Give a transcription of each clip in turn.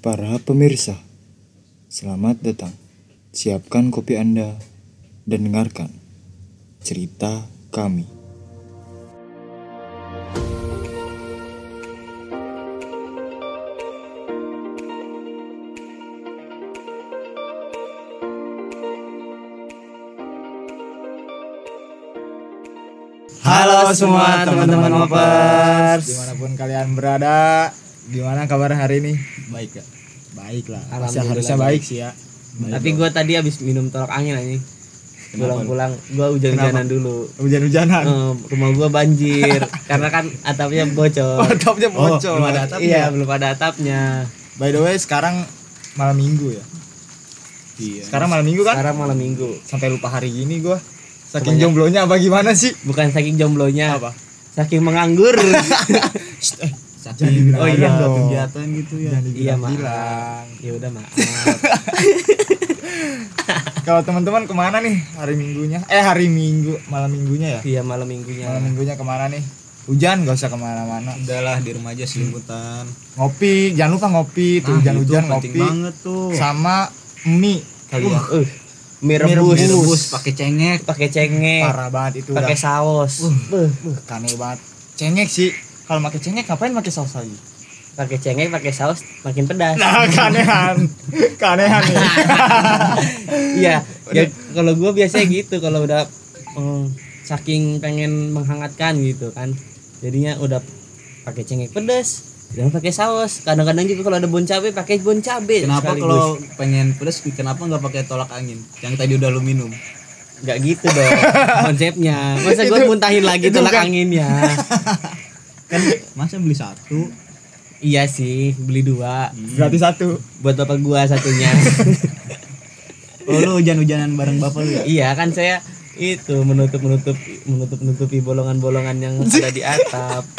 Para pemirsa, selamat datang. Siapkan kopi Anda dan dengarkan cerita kami. Halo semua teman-teman Mopers. Di mana pun kalian berada, gimana kabar hari ini? Baik ya. Baik lah. Alhamdulillah harusnya baik sih ya. Tapi gua tadi habis minum tolak angin aja. Pulang-pulang gua hujan-hujanan dulu. Hujan-hujanan. Eh, rumah gua banjir karena kan atapnya bocor. Atapnya bocor. belum ada atapnya. Iya, belum ada atapnya. By the way, sekarang malam minggu ya. Iya. Sekarang malam minggu kan? Sekarang malam minggu. Sampai lupa hari ini gua. Saking Kebanyak- jomblonya apa gimana sih? Bukan saking jomblonya, Apa? saking menganggur. eh, jangan dibilang Oh iya, dong. kegiatan gitu ya. Jangan Iya, maaf. bilang. Ya udah, maaf. Kalau teman-teman ke mana nih hari minggunya? Eh hari minggu, malam minggunya ya? Iya, malam minggunya. Malam minggunya ke mana nih? Hujan gak usah ke mana-mana. udahlah di rumah aja selimutan Ngopi, jangan lupa ngopi tuh hujan-hujan penting ngopi banget tuh sama mie kali ya. Uh, mie rebus. rebus. rebus pakai cengek pakai cengek, Parah banget itu pakai saus. Beuh, beuh. Aneh banget. Cengek sih. Kalau pakai cengek ngapain pakai saus lagi? pakai cengek pakai saus makin pedas. Nah, keanehan. keanehan nih. iya ya kalau gue biasanya gitu kalau udah mm, saking pengen menghangatkan gitu kan. Jadinya udah pakai cengek pedas jangan pakai saus. Kadang-kadang juga kalau ada bon cabe pakai bon cabe kenapa kalau pengen pedas kenapa nggak pakai tolak angin? Yang tadi udah lu minum. Nggak gitu dong konsepnya. Masa gue muntahin lagi itu tolak anginnya kan masa beli satu iya sih beli dua Berarti satu. buat bapak gua satunya oh lu hujan-hujanan bareng bapak lu ya iya kan saya itu menutup menutup menutup menutupi bolongan-bolongan yang ada di atap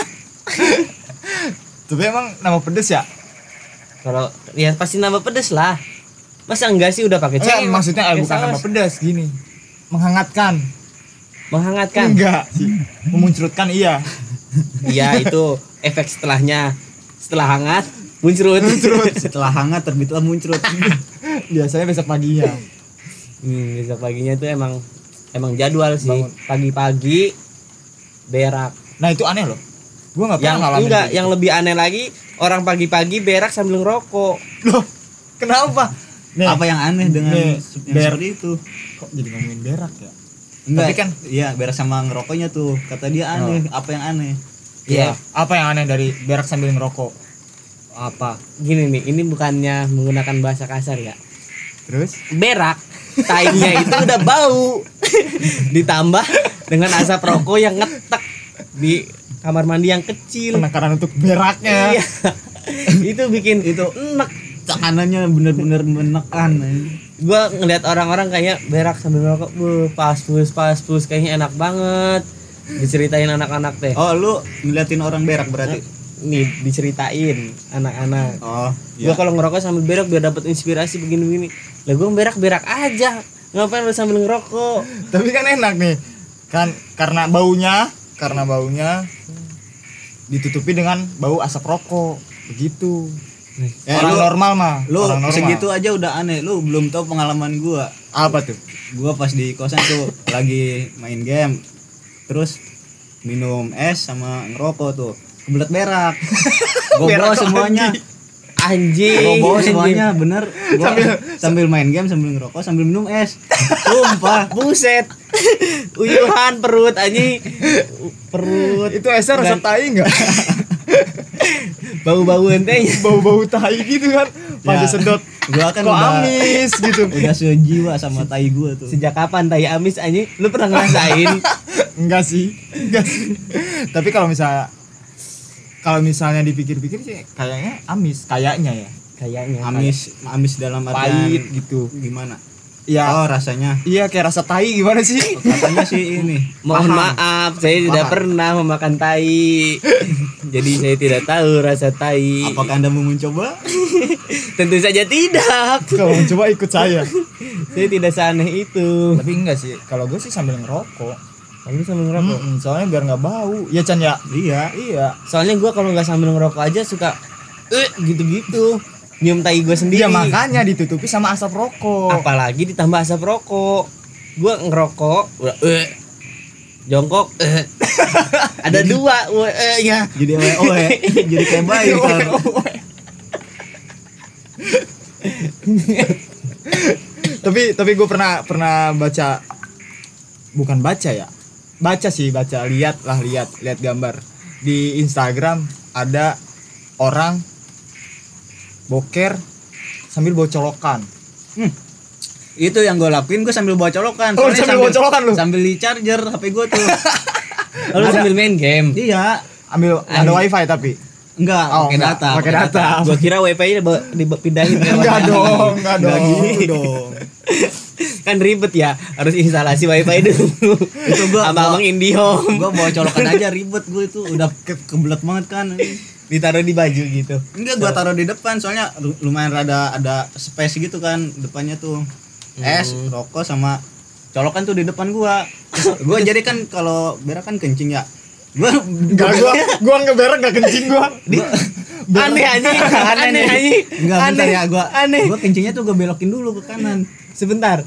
Tapi emang nama pedes ya? kalau ya pasti nambah pedes lah masa enggak sih udah pakai cengek maksudnya eh, bukan saus? nama pedas gini. Menghangatkan. menghangatkan Enggak sih. Memuncratkan iya. Iya itu efek setelahnya setelah hangat muncrut setelah hangat terbitlah muncrat Biasanya besok paginya. hmm, besok paginya tuh emang emang jadwal sih pagi-pagi berak Nah, itu aneh loh. Gua yang pernah ngalamin. enggak yang lebih aneh lagi orang pagi-pagi berak sambil ngerokok gitu. Loh, kenapa? Nih, apa yang aneh dengan Nih, yang ber- itu kok jadi ngomongin berak ya? Enggak Tapi kan- iya beres sama ngerokoknya tuh. Kata dia aneh apa yang aneh? Iya. Apa yang aneh dari berak sambil ngerokok? apa? Gini nih ini bukannya menggunakan bahasa kasar ya? Terus? berak tainya itu udah bau. Ditambah dengan asap rokok yang ngetek di kamar mandi yang kecil. Penekanan untuk beraknya. iya. Itu bikin itu enak tekanannya bener-bener menekan gua ngeliat orang-orang kayak berak sambil ngerokok bu pas pus pas pus kayaknya enak banget. Diceritain anak-anak teh oh lu ngeliatin orang berak berarti? Nih diceritain anak-anak. Oh gua kalau ngerokok sambil berak biar dapat inspirasi begini-begini. Lah gua berak berak aja. Ngapain lu sambil ngerokok? Tapi kan enak nih. Kan karena baunya, karena baunya ditutupi dengan bau asap rokok. Begitu. Eh, orang lu- normal mah. lu orang normal. segitu aja udah aneh lu belum tahu pengalaman gua. Apa tuh? gua pas di kosan tuh lagi main game terus minum es sama ngerokok tuh. Kebelet berak. Kok semuanya. anjing? Gua bawa anjing. semuanya bener. Gua sambil, main game sambil ngerokok sambil minum es. Sumpah. Buset. Uyuhan perut anjing. Perut. Itu esnya rasa tai enggak? bau-bau entenya Bau-bau tai gitu kan. Pada Ya. sedot. gua kan Kok udah amis gitu. udah sejiwa sama tai gua tuh sejak kapan tai amis anjing lu pernah ngerasain Enggak sih. Enggak sih. Tapi kalau misalnya kalau misalnya dipikir-pikir sih kayaknya amis, kayaknya ya. kayaknya amis amis dalam artian Pahit gitu. gimana Iya. oh rasanya Iya kayak rasa tai gimana sih? katanya sih ini mohon paham. maaf saya tidak Paham. pernah memakan tai jadi saya tidak tahu rasa tai apakah anda mau mencoba tentu saja tidak Kalau mau coba ikut saya. saya tidak seaneh itu Tapi enggak sih. Kalau gue sih sambil ngerokok. kamu sambil ngerokok Mm-mm, soalnya biar nggak bau. Iya Chan ya. iya Iya. soalnya gua kalau nggak sambil ngerokok aja suka eh gitu-gitu nyium tai gue sendiri Iya makanya ditutupi sama asap rokok. apalagi ditambah asap rokok gue ngerokok udah eh, jongkok. Eh. ada dua we- eh, ya. Jadi oh ya jadi kayak bayi ntar. tapi tapi gue pernah pernah baca bukan baca ya. Baca sih baca. Lihat lah lihat lihat gambar. Di Instagram ada orang boker sambil bawa colokan itu yang gue lakuin gue sambil bawa colokan. Oh, sambil bawa colokan lu? sambil di charger hp gue tuh. Lalu sambil main game? Iya. Ambil ada wifi tapi? Enggak Oh, pakai enggak, data. pakai data. gue kira wifi nya dipindahin ke enggak dong enggak enggak dong gitu. dong. Kan ribet ya harus instalasi wifi dulu. Itu gua- abang abang IndiHome gue bawa colokan aja ribet gue itu. Udah ke kebelet banget kan. Ditaruh di baju gitu. Enggak gue taruh di depan soalnya lu- lumayan rada ada space gitu kan depannya tuh es rokok sama colokan tuh di depan gua. Gua jadi kan kalau berak kan kencing ya. Gua enggak gua gua enggak berak enggak kencing gua. Aneh aneh. Aneh aneh. Enggak bentar aneh. ya gua aneh. gua kencingnya tuh gua belokin dulu ke kanan. Sebentar.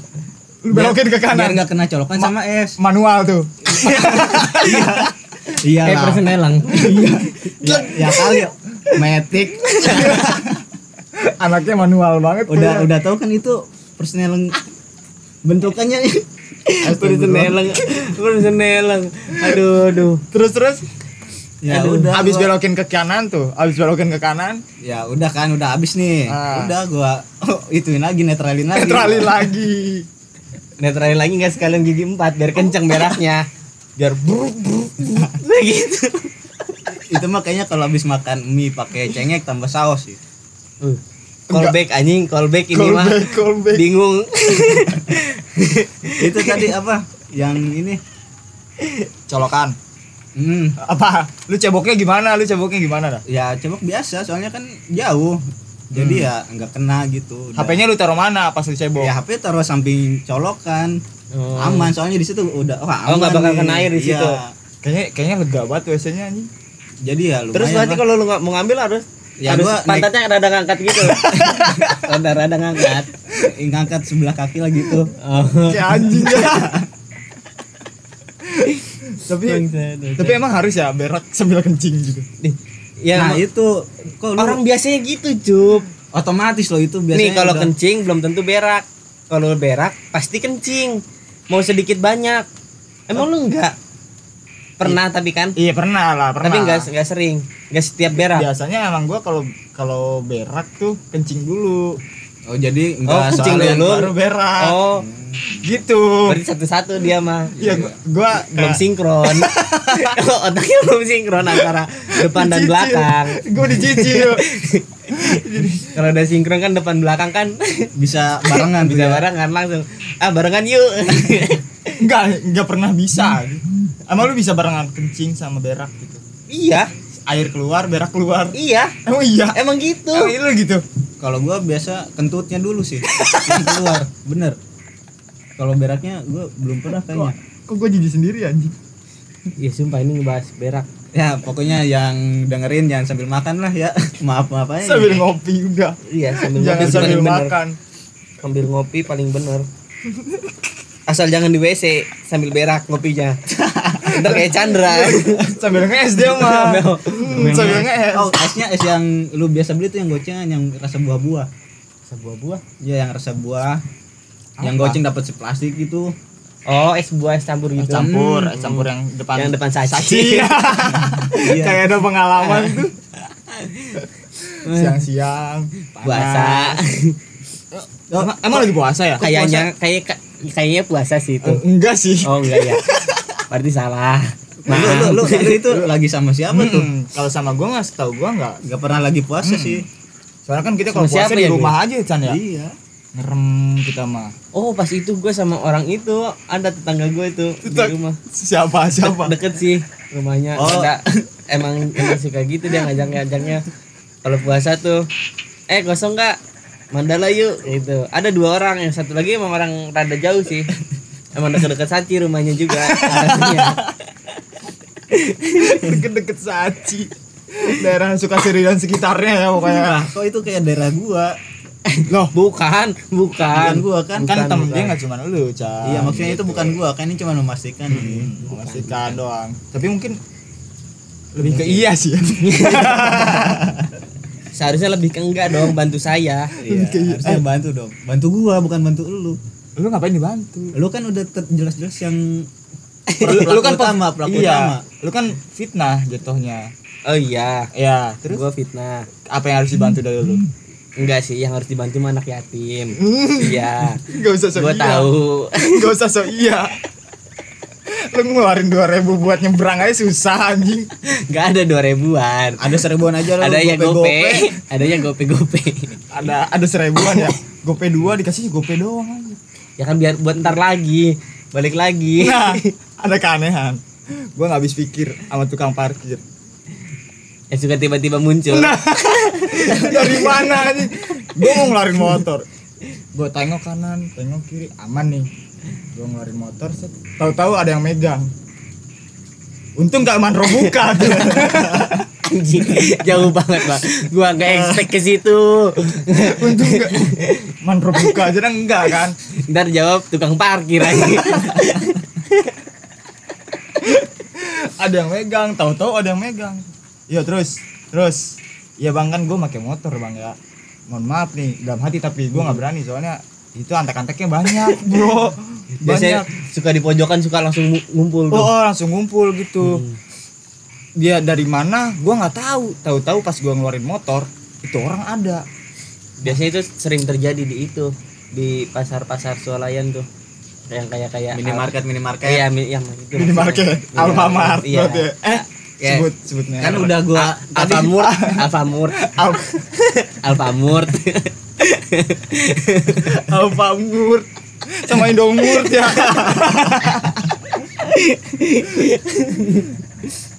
Lu belokin ke biar kanan. nggak kena colokan sama es. manual tuh. Iya. Kayak persenelang ya, ya kali. Metik. Anaknya manual banget udah udah tahu kan itu personel bentukannya persenelang persenelang aduh aduh. Terus terus? Ya Aduh, udah abis gua- belokin ke kanan tuh abis belokin ke kanan. Ya udah kan udah habis nih. Ah. udah gua oh, ituin lagi netralin lagi. Netralin lagi. Netralin lagi nggak sekalian gigi empat biar kenceng beraknya biar buruk buruk. Nah, gitu itu mah kayaknya kalau habis makan mie pakai cengek tambah saus sih. Uh, callback anjing callback ini mah. Callback callback. Bingung. Itu tadi apa? Yang ini. Colokan. Hmm. Apa? Lu ceboknya gimana? Lu ceboknya gimana dah? Ya cebok biasa soalnya kan jauh. Jadi ya nggak kena gitu. Udah. HP-nya lu taruh mana pas lu cebok? Ya HP taruh samping colokan. Oh. aman soalnya di situ udah Oh, aman nggak bakal nih. kena air di Iya. situ. kayaknya kayaknya lega banget WC-nya anjing. Jadi ya lumayan terus berarti lah. kalau lu nggak mau ngambil harus Ya, harus gua naik- pantatnya rada ngangkat gitu. Rada rada ngangkat. Ngangkat sebelah kaki lah gitu. Oh. kayak anjing. Ya tapi tapi emang harus ya berak sambil kencing gitu. Nih, ya nah emang itu kok lu orang biasanya gitu cup. Otomatis loh itu biasanya nih kalau udah- kencing belum tentu berak. Kalau berak pasti kencing. Mau sedikit banyak. Emang lu enggak pernah tapi kan? Iya pernah lah pernah. Tapi enggak enggak sering enggak setiap berak biasanya emang gua kalau kalau berak tuh kencing dulu. Oh jadi Oh, enggak kencing soalnya- dulu. baru berak. Oh. Gitu. Berarti satu-satu dia mah. Iya gua, gua belum sinkron. Otaknya belum sinkron antara depan dan belakang. Gue dicicil kalau udah sinkron kan depan belakang kan bisa barengan bisa ya. barengan langsung ah barengan yuk. Enggak enggak pernah bisa. Emang lu bisa barengan kencing sama berak gitu. Iya. Air keluar berak keluar. Iya. Emang iya? Emang gitu. Emang lu gitu? Kalau gua biasa kentutnya dulu sih. Keluar bener. Kalau beraknya gua belum pernah kayaknya. Kok gue jadi sendiri anjing? Ya sumpah ini ngebahas berak ya pokoknya yang dengerin jangan sambil makan lah ya. Maaf maaf aja. Sambil ngopi udah iya sambil jangan ngopi sambil paling bener. makan. Sambil ngopi paling bener. Asal jangan di WC sambil berak ngopinya. Ntar kayak Chandra. Sambil nge-es dia mah. Hmm, sambil nge-es oh esnya es yang lu biasa beli tuh yang gocengan yang rasa buah-buah. Sebuah buah ya yang rasa buah. Yang Apa? goceng dapat seplastik gitu oh es buah es campur Es gitu campur es campur yang depan yang depan saci, saci. Iya. kayak ada pengalaman tuh. Siang-siang puasa. Oh, emang, emang lagi puasa ya? Kayaknya kayak kayaknya puasa sih itu. Eh, enggak sih. Oh enggak ya berarti salah. Nah, lu, lu, lu, lu itu lagi sama siapa tuh? Hmm, kalau sama gua nggak setahu gua nggak Gak pernah lagi puasa sih. soalnya kan kita kalau puasa di ya, rumah aja Chan ya? Iya. Ngerem kita mah. Oh pas itu gue sama orang itu ada tetangga gue itu di rumah. siapa siapa? deket sih rumahnya. Oh. ada emang emang suka gitu dia ngajak ngajaknya kalau puasa tuh eh kosong nggak? Mandala yuk gitu. Ada dua orang yang satu lagi emang orang rada jauh sih. Emang deket-deket saci rumahnya juga deket-deket saci daerah Sukasiri dan sekitarnya ya pokoknya. Nah, kok itu kayak daerah gua. Loh. Bukan bukan. Bukan gua kan. kan Bukan, temen bukan. dia nggak cuma lu Chan. Iya, maksudnya itu bukan gua, kan? Ini cuma memastikan ini. memastikan doang. Tapi mungkin lebih ke iya sih. Ya seharusnya lebih ke enggak dong bantu saya. Iya, harusnya bantu dong. Bantu gua bukan bantu lu. lu ngapain dibantu? Lu kan udah jelas-jelas yang lu, kan utama, pelaku iya, utama. lu kan fitnah jatuhnya. Oh iya. Ya terus? gua fitnah. Apa yang harus dibantu dari lu enggak sih yang harus dibantu mah anak yatim. Iya. Gak usah sok gua iya. tahu. Gak usah sok iya. Lu ngeluarin 2000 buat nyebrang aja susah anjing. Nggak ada dua ribuan. Ada seribuan aja lu. ada yang gope-gope. gope. Ada yang gope gope Ada ada seribuan ya. Gope 2 dikasih gope doang aja ya kan biar buat ntar lagi. Balik lagi. Nah ada keanehan. Gue gak habis pikir sama tukang parkir. Yang suka tiba-tiba muncul. Nah Dari mana anjing Gue mau ngeluarin motor. Gue tengok kanan Tengok kiri. Aman nih. Gue ngeluarin motor set. Tahu-tahu ada yang megang. Untung gak manro buka tuh. Anjing jauh banget bang gua nggak expect ke situ. Untung gak Manro buka aja kan enggak kan? Ntar jawab tukang parkir aja ada yang megang tahu-tahu ada yang megang. Iya terus terus ya bang kan gue pakai motor bang ya. Mohon maaf nih dalam hati tapi gue nggak berani soalnya itu antek-anteknya banyak bro. Biasanya banyak. suka di pojokan suka langsung ngumpul oh, tuh. Oh, langsung ngumpul gitu. Dia dari mana? Gue nggak tahu. Tahu-tahu pas gue ngeluarin motor itu orang ada. Biasanya itu sering terjadi di itu di pasar-pasar swalayan tuh. Yang kayak kayak Minimarket, minimarket. iya mi- yang itu. Minimarket. Alfamart Iya. berarti ya. eh Ya. sebut sebutnya Kan udah gua Alfamurt Alfamurt Alfamurt Alfamart sama Indomart ya.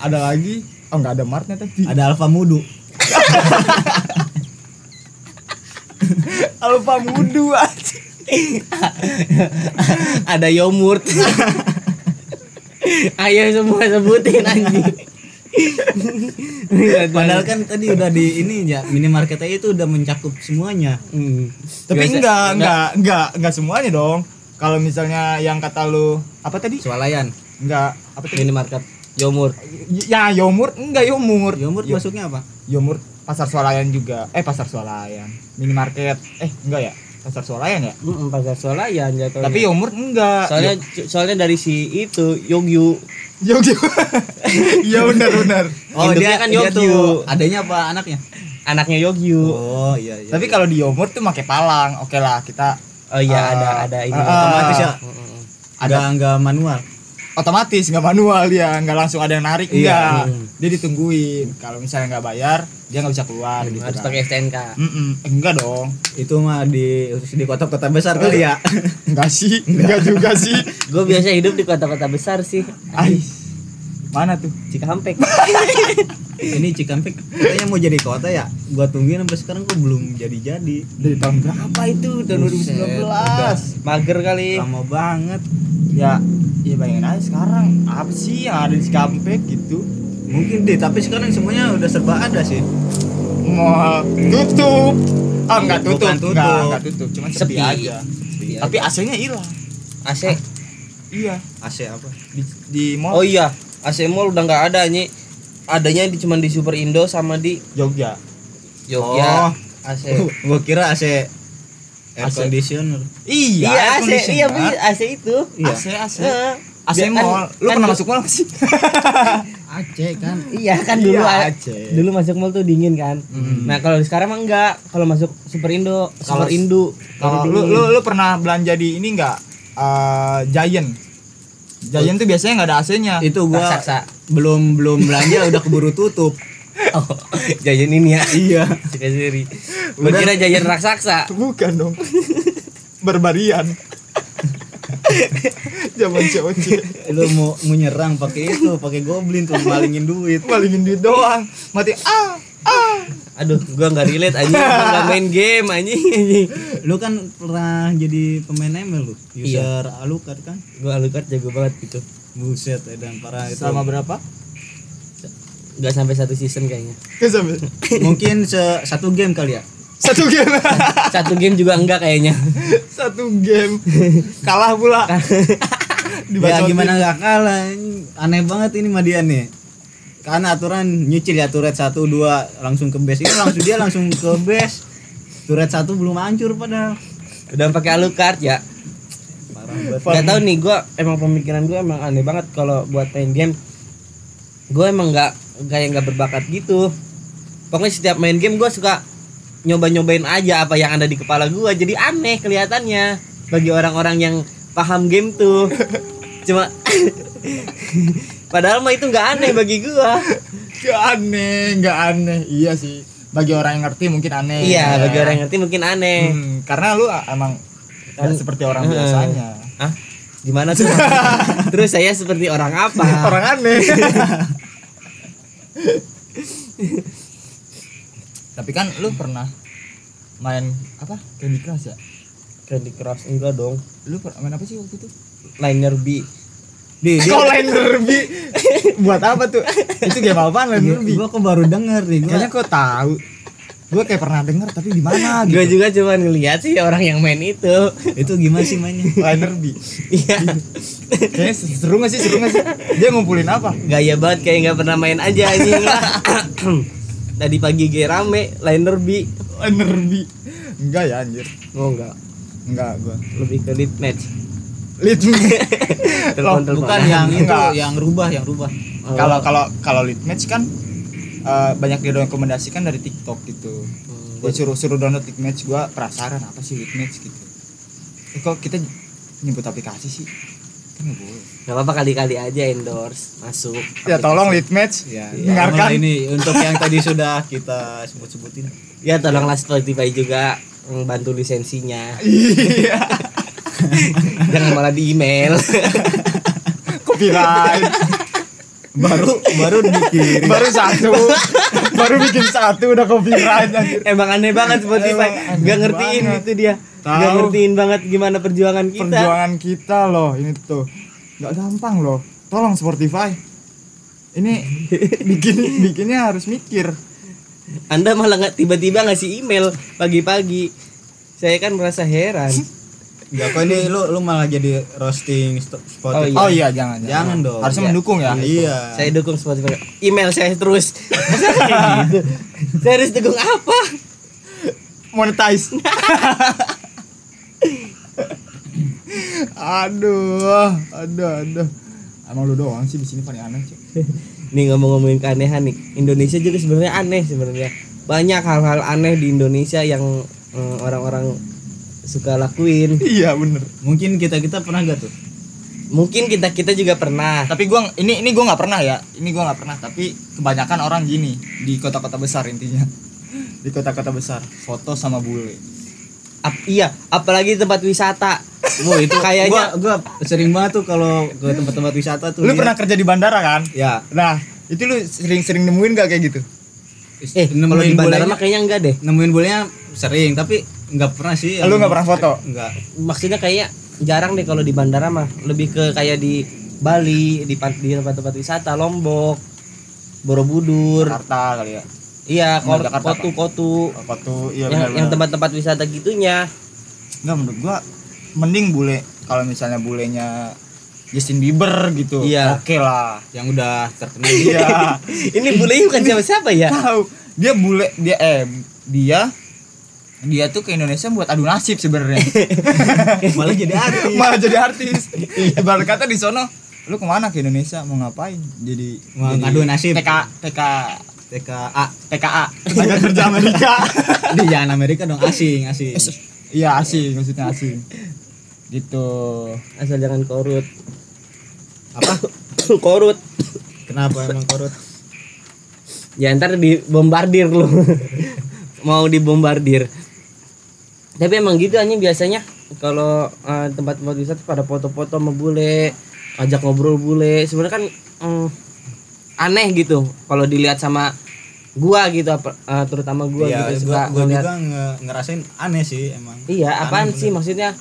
Ada lagi? Oh nggak ada martnya tapi Ada Alfa Mudu. Alfamudu aja ada Yomurt ayo semua sebutin anjing Padahal kan tadi udah di ini ya minimarket aja itu udah mencakup semuanya. Hmm. tapi Biasa- enggak enggak? enggak enggak semuanya dong. Kalau misalnya yang kata lu apa tadi? Swalayan. enggak apa tadi? Minimarket Yomurt ya Yomurt enggak Yomurt Yomurt Yo- masuknya apa? Yomurt pasar swalayan juga. Eh pasar swalayan. Minimarket. Eh enggak ya? Pasar swalayan ya? Mm, pasar swalayan jatuhnya. Tapi Yomurt enggak. Soalnya soalnya dari si itu Yogyu Yogyo iya benar benar Oh, Induknya dia kan dia tuh adanya apa anaknya? anaknya Yogyu Oh, iya iya. tapi kalau di Yomurt tuh pakai palang oke lah kita oh iya Ah, ada ada ini ah, otomatis ya. Mm-mm. ada enggak manual. otomatis nggak manual dia nggak langsung ada yang narik Iya. enggak dia ditungguin kalau misalnya nggak bayar dia nggak bisa keluar gitu harus kan. pakai STNK enggak dong. Itu mah di di kota-kota besar kali ya. enggak sih enggak. juga sih. Gue biasa hidup di kota-kota besar sih. Ay, mana tuh? Cikampek. Ini Cikampek katanya mau jadi kota ya. Gua tungguin sampai sekarang kok belum jadi-jadi. dari tahun berapa itu? Tahun Buset, 2019 mager kali. Lama banget. ya ya bayangin aja sekarang. Apa sih yang ada di Cikampek gitu Mungkin deh, tapi sekarang semuanya udah serba ada sih. mau tutup. Ah enggak tutup Bukan tutup. enggak enggak tutup. Cuma sepi, Sepi. aja. Sepi tapi AC-nya hilang. AC iya. AC apa? di, di mall. Oh iya AC mall udah nggak ada nih adanya di cuma di Super Indo sama di Jogja. Jogja. Oh. AC Gua kira AC air AC. conditioner. iya iya AC iya AC itu. Iya. AC AC. AC mall. Lu kan pernah masuk mall nggak sih AC kan. iya kan dulu Iya, a- AC. dulu masuk mall tuh dingin kan Hmm. nah kalau sekarang mah enggak kalau masuk Super Indo Super Kalau- Indo Kalau lu, dingin. lu lu pernah belanja di ini enggak Eh, Giant Giant tuh biasanya nggak ada AC-nya Itu gua Raksasa. belum belum belanja udah keburu tutup. oh jajan ini ya iya. Cika siri gua kira jajan raksasa bukan dong barbarian zaman COC Lu mau menyerang pakai itu, pakai goblin tuh malingin duit. malingin duit doang mati ah ah aduh gua nggak relate anjing gua main game anjing anjing Lu kan pernah jadi pemain ML lu, user Alucard kan? gua Alucard jago banget gitu Buset, dan parah itu. sama berapa nggak sampai satu season kayaknya sampai. Mungkin se- satu game kali ya. Satu game. satu game juga enggak kayaknya Satu game. Kalah pula. ya gimana nggak kalah. Aneh banget ini Madian nih. Karena aturan nyicil ya turret 1 2 langsung ke base. Ini langsung dia langsung ke base. Turret 1 belum hancur padahal. udah pakai alucard ya nggak tahu nih gue emang pemikiran gue emang aneh banget kalau buat main game gue emang nggak kayak nggak berbakat gitu pokoknya setiap main game gue suka nyoba nyobain aja apa yang ada di kepala gue jadi aneh kelihatannya bagi orang-orang yang paham game tuh cuma padahal mah itu nggak aneh bagi gue Gak aneh, gak aneh. Iya sih. Bagi orang yang ngerti mungkin aneh. iya bagi orang yang ngerti mungkin aneh Hmm, karena lu a- emang nggak seperti orang Hmm. biasanya. ah gimana tuh terus saya seperti orang apa Orang aneh. Tapi kan lu pernah main apa? Candy Crush ya? Candy Crush enggak dong Lu per- main apa sih waktu itu? liner B Di, dia, Liner B. Buat apa tuh? Itu game apaan Liner B? gua kok baru denger nih gua. Kayaknya kau tahu. Gue kayak pernah denger tapi di mana gue gitu. juga cuma ngeliat sih orang yang main itu itu gimana sih mainnya? Liner B. iya Kayaknya seru gak sih? Seru gak sih? Dia ngumpulin apa? gaya banget kayak nggak pernah main aja anjing lah tadi pagi kayak rame liner B Liner B. Enggak ya anjir. oh enggak Enggak gua. lebih ke lead match Lead telepon Loh, Bukan yang itu, Enggak. yang rubah, yang rubah. Oh. kalau kalau kalau lead match kan eh, banyak direkomendasikan dari TikTok gitu. Hmm, Gue suruh suruh download lead match gue penasaran apa sih lead match gitu. Eh, kok kita nyebut aplikasi sih? Nggak nggak apa-apa kali-kali aja endorse masuk Ya tolong lead match. Ya, Dengarkan. tolonglah ini untuk yang tadi sudah kita sebut-sebutin. ya tolonglah Spotify juga bantu lisensinya Iya. jangan malah di email Copyright. baru baru dikirim. baru satu. baru bikin satu udah copyright anjir. emang aneh banget Spotify nggak ngertiin banget. itu dia nggak Tahu. ngertiin banget gimana perjuangan kita Perjuangan kita loh ini tuh. nggak gampang loh. Tolong Spotify. Ini bikin bikinnya harus mikir. Anda malah nggak tiba-tiba ngasih email pagi-pagi. Saya kan merasa heran. Enggak kok ini lu lu malah jadi roasting Spotify. Oh, Oh iya jangan Jangan dong. Harusnya Iya. mendukung ya. Iya. Saya dukung Spotify. Email saya terus. Gitu? Saya harus dukung apa? Monetize. Aduh, aduh, aduh. Emang lu doang sih di sini paling aneh sih. Nih ngomong-ngomongin keanehan nih. Indonesia juga sebenarnya aneh sebenarnya. Banyak hal-hal aneh di Indonesia yang eh, orang-orang suka lakuin. Iya bener. Mungkin kita-kita pernah gak tuh? Mungkin kita-kita juga pernah. Tapi gua ini ini gua nggak pernah ya. Ini gua nggak pernah. Tapi kebanyakan orang gini di kota-kota besar intinya. Di kota-kota besar foto sama bule. Ap- iya, apalagi tempat wisata. Wah, itu Kayaknya- gua, gua sering banget tuh kalau ke tempat-tempat wisata tuh. Lu lihat- pernah kerja di bandara kan? Ya. Nah, itu lu sering-sering nemuin gak kayak gitu? Eh, kalau di bandara mah kayaknya enggak deh. nemuin bolanya sering tapi nggak pernah sih. Lu nggak pernah foto? Enggak. maksudnya kayak jarang deh kalau di bandara mah lebih ke kayak di Bali di tempat-tempat wisata Lombok Borobudur Jakarta kali ya. Iya kor- Jakarta, kotu kotu iya yang, benar. yang tempat-tempat wisata gitunya Enggak menurut gua mending bule kalau misalnya bulenya Justin Bieber gitu. Iya. Oke lah. Yang udah terkenal Iya. ini bule bukan siapa-siapa ya Tahu. Dia bule dia eh dia dia tuh ke Indonesia buat adu nasib sebenarnya. malah jadi artis. Malah jadi artis. Ibarat kata di sono lu ke mana ke Indonesia mau ngapain jadi Mau jadi ngadu nasib. TK TK TKA. TKA tenaga kerja Amerika. Di jangan Amerika dong asing, asing. iya asing maksudnya asing. Gitu. Asal jangan korut. Apa? korut. Kenapa emang korut? ya ntar dibombardir lu. Mau dibombardir. Tapi emang gitu anjing biasanya. Kalau eh, tempat-tempat wisata pada foto-foto sama bule ajak ngobrol bule. Sebenarnya kan mm, aneh gitu kalau dilihat sama gua gitu eh, terutama gua Iya, gitu gua, suka gua ngeliat- juga nge- ngerasain aneh sih emang. iya apaan Aneh sih maksudnya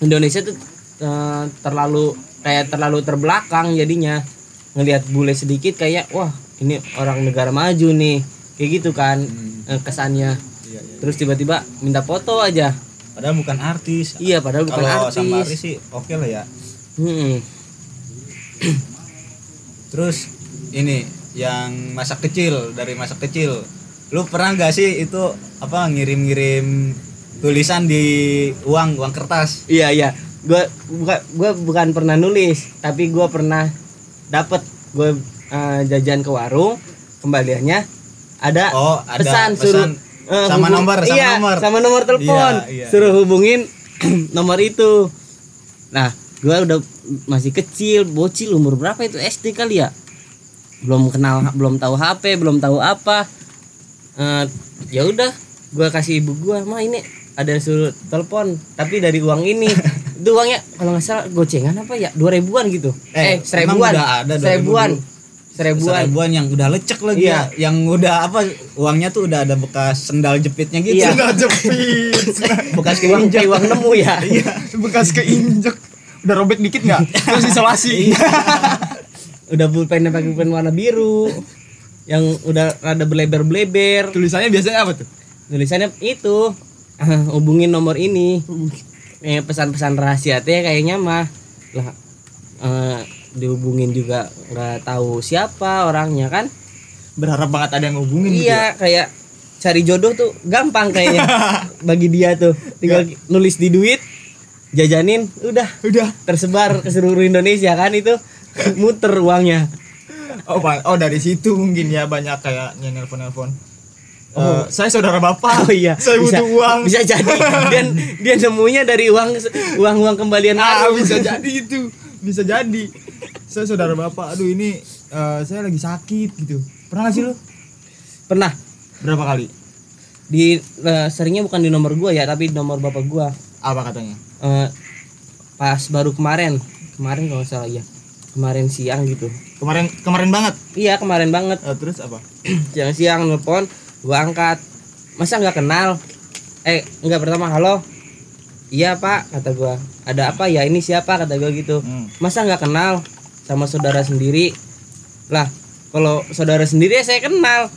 Indonesia tuh eh, terlalu kayak terlalu terbelakang jadinya ngelihat bule sedikit kayak wah ini orang negara maju nih kayak gitu kan eh, kesannya Iya, iya. terus tiba-tiba minta foto aja Padahal bukan artis. iya padahal bukan Kalau artis sama artis sih oke lah ya. Hmm. Terus ini yang masa kecil dari masa kecil. Lu pernah nggak sih itu apa ngirim-ngirim tulisan di uang uang kertas? iya iya gua bukan gua bukan pernah nulis tapi gua pernah dapet gue jajan ke warung kembaliannya ada Oh, ada pesan, pesan suruh eh, sama hubung- nomor, sama iya, nomor. sama nomor telepon Iya, iya. suruh hubungin nomor itu nah gua udah masih kecil bocil umur berapa itu? SD kali ya? Belum kenal belum tahu HP belum tahu apa. Eh, ya udah gua kasih ibu gua mah ini ada suruh telepon tapi dari uang ini. Itu uangnya kalau nggak salah gocengan apa ya? Dua ribuan gitu. Eh, eh, seribuan. ada 2000 seribuan. seribuan. Seribuan yang udah lecek lagi Iya. ya. Yang udah apa uangnya tuh udah ada bekas sendal jepitnya gitu. Iya. Nggak jepit. Bekas uang keinjek. kayak uang nemu ya. Iya, bekas keinjek udah robek dikit nggak? Terus isolasi. Udah pulpen pakai pulpen warna biru. Yang udah rada beleber-beleber tulisannya biasanya apa tuh? Tulisannya itu hubungin nomor ini. Eh, pesan-pesan rahasia teh kayaknya mah lah eh, dihubungin juga nggak tahu siapa orangnya kan. Berharap banget ada yang ngubungin gitu ya. iya kayak cari jodoh tuh gampang kayaknya. Bagi dia tuh tinggal nulis di duit jajanin udah. Udah. Tersebar ke seluruh Indonesia kan itu. Muter uangnya. Oh Pak. oh dari situ mungkin ya banyak kayak nelpon nelpon Eh, saya saudara bapak. Oh iya, saya bisa, butuh uang. Bisa jadi. Dan dia nemunya dari uang uang uang kembalian ah bisa jadi itu. Bisa jadi. Saya saudara bapak. Aduh ini eh, saya lagi sakit gitu. Pernah gak sih lu? Pernah. Berapa kali? Di eh, seringnya bukan di nomor gua ya, tapi di nomor bapak gua. Apa katanya Eh, pas baru kemarin, kemarin kalau salah ya. Kemarin siang gitu. kemarin kemarin banget Iya, kemarin banget. Eh, terus apa Siang-siang nelpon, gua angkat. Masa nggak kenal? Eh, nggak pertama halo. Iya, Pak, kata gua. Ada apa ya? Ini siapa? kata gua gitu. Hmm. masa nggak kenal sama saudara sendiri lah kalau saudara sendiri ya saya kenal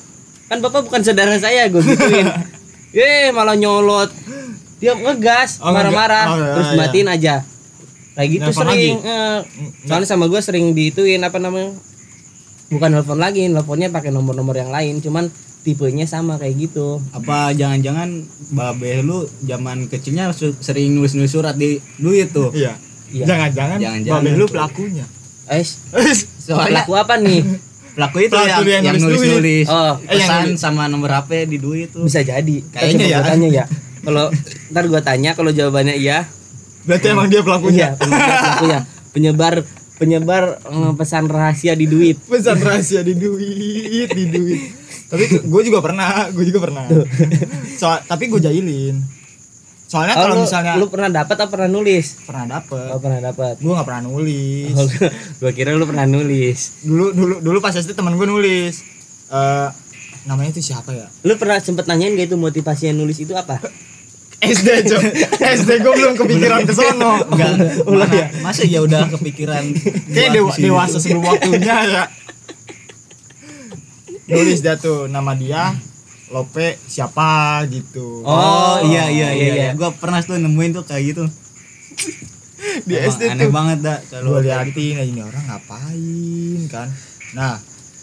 kan bapak bukan saudara saya gue gituin eh malah nyolot dia ngegas Oh, marah-marah ngegas. Oh, iya, terus iya. matiin aja kayak gitu Nelfon sering lagi? eh, soalnya sama gue sering diituin apa namanya bukan telepon lagi teleponnya pakai nomor-nomor yang lain cuman tipenya sama kayak gitu Apa jangan-jangan babe lu zaman kecilnya sering nulis-nulis surat di duit tuh. iya Iya. jangan-jangan Jangan-jangan babe lu pelakunya eh Soalnya pelaku apa nih pelaku itu Pelaku yang, yang yang nulis nulis-nulis Oh, Eh, yang pesan nulis. sama nomor HP di duit tuh. bisa jadi Kayaknya ya. ya kalau ntar gua tanya kalau jawabannya iya berarti emang dia pelakunya Iya, penyebar pelakunya. Penyebar penyebar eh, pesan rahasia di duit. pesan rahasia di duit di duit tapi gue juga pernah gue juga pernah Soal, tapi gue jahilin soalnya Oh, kalau misalnya lu pernah dapat atau pernah nulis? pernah dapet Oh, pernah dapat. gue nggak pernah nulis Oh, gua kira lu pernah nulis. dulu dulu dulu pas SD teman gue nulis eh namanya itu siapa ya? Lu pernah sempet nanyain gak itu motivasi yang nulis itu apa? SD cok. SD gue belum kepikiran ke sono. Enggak. Ulah ya? Masa ya udah kepikiran kayak dewa, dewasa sebelum waktunya ya. Nulis dia tuh nama dia Lope siapa gitu. Oh, iya, iya, iya, iya. Gua pernah tuh nemuin tuh kayak gitu. di Emang SD aneh tuh. banget dah gue kalau liatin aja ini orang ngapain kan? Nah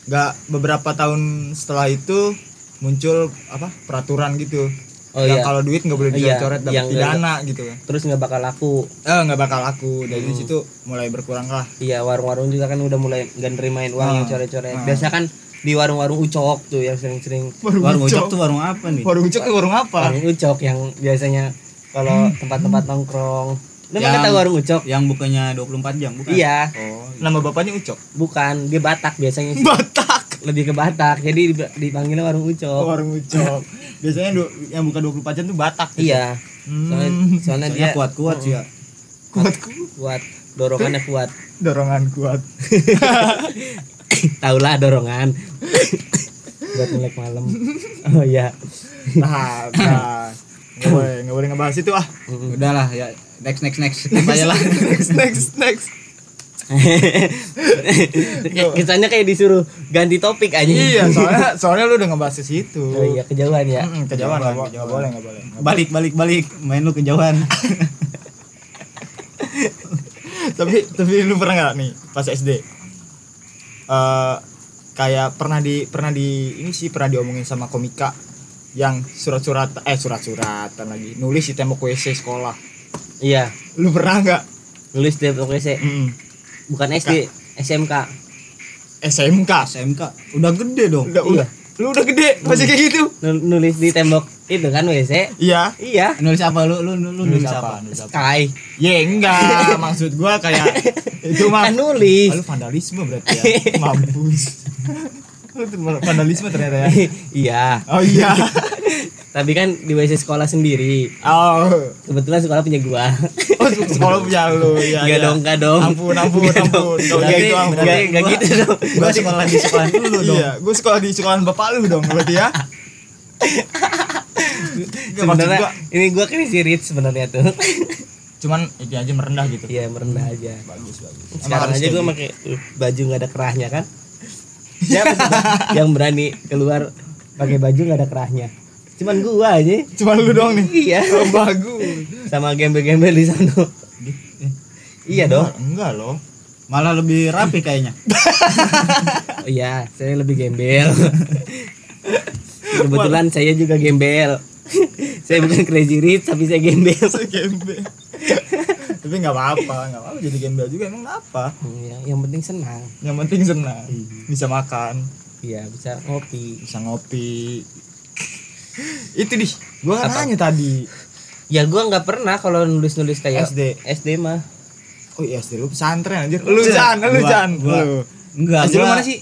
nggak beberapa tahun setelah itu muncul apa peraturan gitu Oh yang iya. kalau duit nggak boleh Iya, dicoret dapat yang pidana gitu kan Terus nggak bakal laku. eh nggak bakal laku dari Hmm. situ mulai berkurang lah Iya, warung-warung juga kan udah mulai nggak nerimain uang Ah, yang coret-coret. ah. Biasa kan di warung-warung ucok tuh yang sering-sering warung ucok tuh warung apa nih? warung ucok tuh warung apa warung ucok yang biasanya kalau tempat-tempat nongkrong lu Yang- tahu warung ucok? Yang bukannya 24 jam, bukan? iya. Oh, nama bapaknya ucok? Bukan dia Batak biasanya. Batak. Lebih ke Batak jadi dipanggilnya warung ucok. Warung ucok. Biasanya du- yang buka 24 jam tuh Batak gitu. iya. Soalnya, Hmm. soalnya soalnya dia kuat-kuat sih ya. kuat. Kuat. Dorongannya kuat. Dorongan kuat. Taulah dorongan. Buat melek malam. Oh iya. Nah, nah nggak boleh nggak boleh ngebahas itu ah. Udahlah ya next next next aja lah. next next next Kesannya kayak disuruh ganti topik aja. iya soalnya soalnya lu udah ngebahas situ Oh iya kejauhan ya. Kejauhan Kejauhan. nggak boleh nggak boleh balik balik balik main lu kejauhan tapi tapi lu pernah nggak nih pas SD eh kayak pernah di pernah di ini sih pernah diomongin sama komika yang surat-surat eh surat-suratan lagi. Nulis di tembok WC sekolah. Iya. lu pernah nggak? Nulis di WC. Mm-mm. Bukan SD, SMK. SMK SMK udah gede dong. Udah udah. Lu udah gede? Masih kayak gitu? Nul- Nulis di tembok itu kan WC. iya. Iya. nulis apa? Lu lu lu, lu nulis apa? nulis apa? Sky. ya enggak. Maksud gua kayak itu mah Kan nulis. Lalu vandalisme berarti ya? Mampus. Lu vandalisme ternyata ya iya. oh iya Tapi kan di WC sekolah sendiri. oh Kebetulan sekolah punya gua. Oh, sekolah punya lu ya. Enggak ya. dong, enggak dong. Ampun, ampun, ampun. Kalau Berarti- kayak gitu ampun. Gua- gitu dong. gua sekolah di sekolah dulu dong Iya, gue sekolah di sekolahan bapak lu dong berarti ya. Sebenarnya gua ini gua crazy rich sebenarnya tuh. cuman ini aja merendah gitu. Iya, merendah aja. Bagus, bagus. Sekarang aja gua gitu. pakai uh, baju nggak ada kerahnya kan. Siapa yang berani keluar pakai baju nggak ada kerahnya? Cuman gua aja. Cuman lu doang nih. Iya. Oh, bagus. Sama gembel-gembel di sana. Iya dong. Enggak, enggak loh. malah lebih rapi kayaknya Oh iya, saya lebih gembel. Kebetulan saya juga gembel. saya bukan crazy rich tapi saya gembel. Saya gembel. Tapi enggak apa-apa, enggak apa-apa jadi gembel juga emang nggak apa. Iya, yang penting senang. Yang penting senang. Bisa makan, Iya, bisa ngopi. bisa ngopi. Itu di, gua kan nanya tadi. Ya gua nggak pernah kalau nulis-nulis kayak SD. SD mah. Oh iya, SD lu pesantren anjir. Lu Jan, lu Gua- Jan. gua- Lu. enggak SD lu mana sih?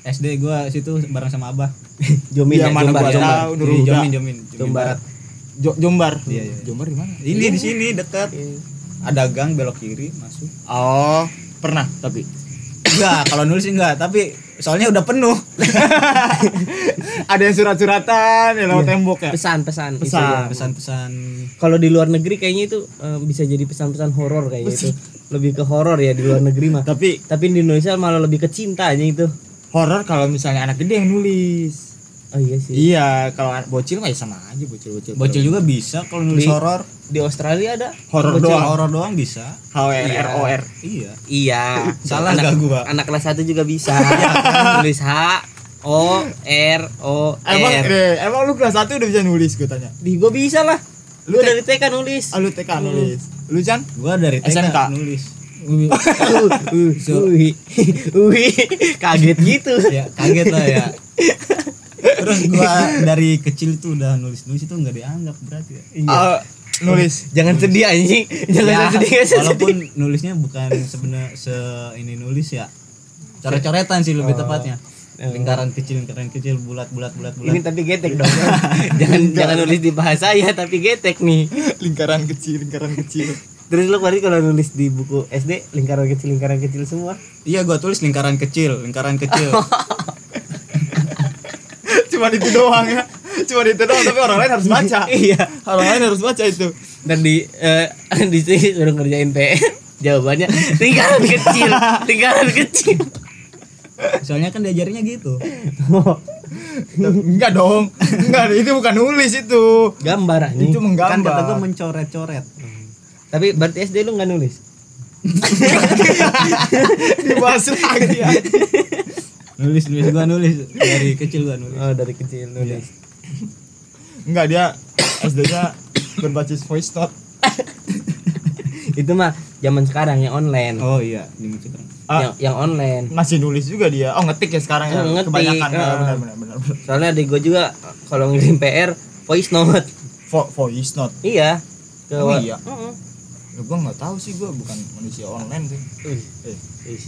SD gua situ bareng sama abah Jomin Iya, ya, mana Jombar, gua tahu. Huda. Jomin Jomin Jomin Jombar. Jombar. Iya, iya. Jombar di mana? ini di sini dekat ada gang belok kiri masuk Oh, pernah tapi. enggak kalau nulis enggak tapi soalnya udah penuh Ada yang surat-suratan ya lewat tembok ya. Pesan-pesan. Pesan. isinya. pesan-pesan Kalau di luar negeri kayaknya itu eh, bisa jadi pesan-pesan horor kayaknya itu. Lebih ke horor ya di luar negeri mah. Tapi Tapi di Indonesia malah lebih ke cintanya itu. horor kalau misalnya anak gede yang nulis. Oh iya sih. Iya, kalau bocil mah ya sama aja bocil-bocil. bocil juga bisa kalau nulis Di- horor Di Australia ada Horor bocil doang. horor doang bisa H O R R O R. iya Iya. Salah anak, gak gua? Anak kelas 1 juga bisa. Tulis H O R O Emang R. eh, emang lu kelas 1 udah bisa nulis gue tanya. Di gua bisa lah. Lu dari TK nulis. Ah, lu TK nulis. Lu Chan? gua dari TK SMK. nulis Uh, uh, Ui, ui, kaget gitu. ya kaget lah ya terus gua dari kecil tuh udah nulis nulis itu nggak dianggap berarti ya Ah, nulis. Jangan sedih anjing. Jangan Ya, sedih walaupun nulisnya bukan sebenarnya se ini nulis ya coret-coretan sih lebih tepatnya lingkaran kecil lingkaran kecil bulat bulat bulat bulat Ini tapi getek dong. jangan jangan nulis di bahasa ya tapi getek nih. lingkaran kecil, lingkaran kecil. Terus lu berarti kalau nulis di buku SD lingkaran kecil lingkaran kecil semua. iya gua tulis lingkaran kecil lingkaran kecil Cuma itu doang ya. Cuma itu doang tapi orang lain harus baca. Iya. Orang lain harus baca itu. Dan di eh, di sini suruh ngerjain PR. Jawabannya lingkaran kecil, lingkaran kecil. soalnya kan diajarnya gitu Enggak dong. Enggak, itu bukan nulis itu. Gambar. Itu kan kata menggambar. mencoret-coret Tapi berarti SD lu nggak nulis? Dibahas lagi ya. Nulis nulis gua nulis dari kecil gua nulis Oh, dari kecil nulis. Enggak dia SD-nya berbasis voice note. Itu mah zaman sekarang yang online. oh iya dimasukkan Ah. Yang yang online. Masih nulis juga dia. Oh, ngetik ya sekarang ya. Ngetik, Kebanyakan ya, ah. benar benar benar. benar. Soalnya adik gue juga kalau ngirim PR voice note. Vo- voice note. Iya. Ke Oh, iya? Heeh. Ya, gua nggak tahu sih gua bukan manusia online sih. Wih, Eh,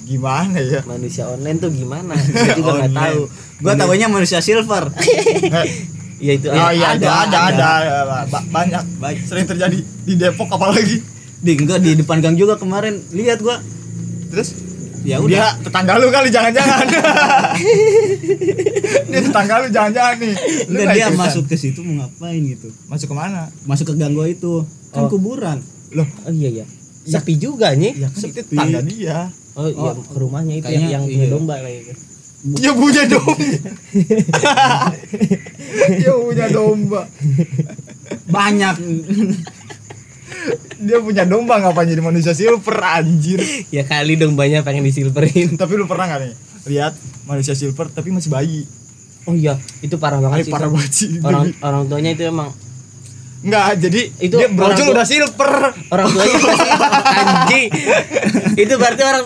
gimana ya? manusia online tuh gimana? Gue juga nggak tahu. gua tahunya manusia silver Eh, Ya itu oh iya ada ada, ada ada, ada. Ba- banyak Baik. sering terjadi di Depok apalagi. di enggak di depan gang juga kemarin lihat gua Terus ya dia udah tetangga lu kali jangan-jangan. dia tetangga lu jangan-jangan nih. Lu nggak dia ikutan? masuk ke situ mau ngapain gitu masuk ke mana? masuk ke gang gua itu kan Oh. kuburan Loh, Oh iya iya. Sepi juga nih. ya kan Sepi. tetangga dia. Oh iya ke rumahnya itu yang kayaknya yang punya iya. domba kayak gitu Dia punya domba. Dia punya domba. banyak Dia punya domba ngapain jadi manusia silver anjir. ya kali dombanya pengen disilverin Tapi lu pernah gak nih lihat manusia silver tapi masih bayi? oh iya itu parah Ay, banget sih parah banget sih. orang orang tuanya itu emang Enggak, jadi Itu dia brojol orang tua- udah silver. orang tuanya anjing itu berarti orang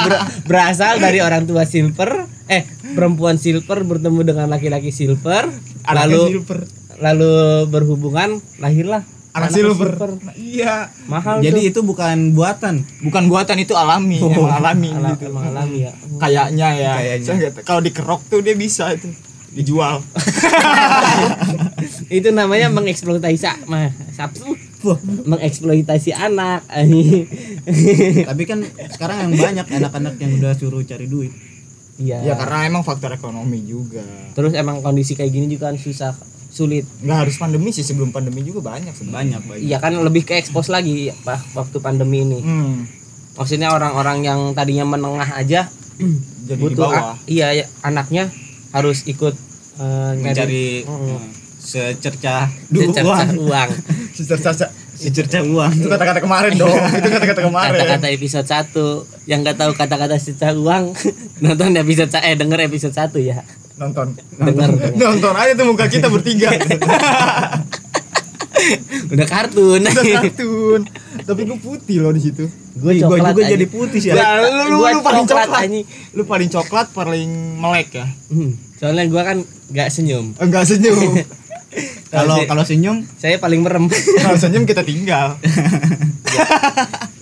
ber- berasal dari orang tua silver eh perempuan silver bertemu dengan laki-laki silver Anaknya lalu silver. lalu berhubungan lahirlah Anak anaknya silver. Nah, iya. mahal jadi tuh. itu bukan buatan Bukan buatan itu alami, emang alami Ala- gitu. emang alami ya Kayaknya ya. Kayaknya. Kalau dikerok tuh dia bisa itu dijual. itu namanya mengeksploitasi mah sabtu mengeksploitasi anak tapi kan sekarang yang banyak anak-anak yang udah suruh cari duit iya ya karena emang faktor ekonomi juga. terus emang kondisi kayak gini juga kan susah sulit Nggak harus pandemi sih sebelum pandemi juga banyak sebenarnya. banyak banyak iya kan lebih ke expose lagi Pak, waktu pandemi ini Hmm, maksudnya orang-orang yang tadinya menengah aja jadi di butuh bawah. a- iya ya, anaknya harus ikut nyari- mencari eh, secercah secercah uang uang Sister Caca. secercah uang Itu kata-kata kemarin dong. itu kata-kata kemarin. kata-kata episode 1 yang nggak tahu kata-kata secercah uang nonton episode eh denger episode 1 ya Nonton. denger denger. Nonton aja tuh muka kita bertiga. Udah kartun Udah kartun. Tapi gue putih loh di situ. gue coklat juga aja. jadi putih sih Ya, lu, lu, lu paling coklat, coklat. Lu paling coklat, paling melek ya. Hmm, soalnya gue kan nggak senyum Enggak senyum. kalau Kalau- senyum saya paling merem Kalau senyum kita tinggal.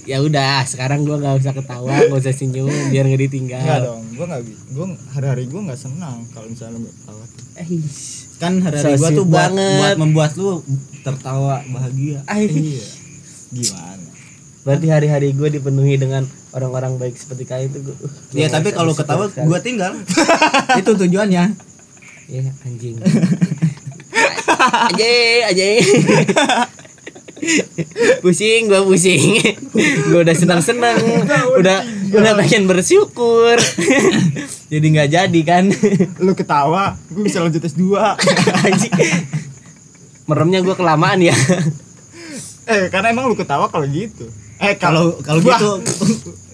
ya udah sekarang gue nggak usah ketawa nggak usah senyum biar nggak ditinggal Enggak dong. Gua enggak gua hari-hari gua enggak senang kalau misalnya lu ketawa. Kan hari-hari So gua tuh buat banget. buat membuat lu tertawa bahagia. Eh. Iya. Gimana? berarti hari-hari gue dipenuhi dengan orang-orang baik seperti kalian itu gue ya tapi kalau ketawa gua tinggal. Itu tujuannya. Ya anjing. Aja aja pusing gue pusing. Gue udah senang senang udah udah pengen bersyukur jadi nggak jadi kan Lu ketawa, gua bisa lanjut S2. Anjing. meremnya gue kelamaan ya eh, karena emang lu ketawa kalau gitu. Eh, kalau kalau gitu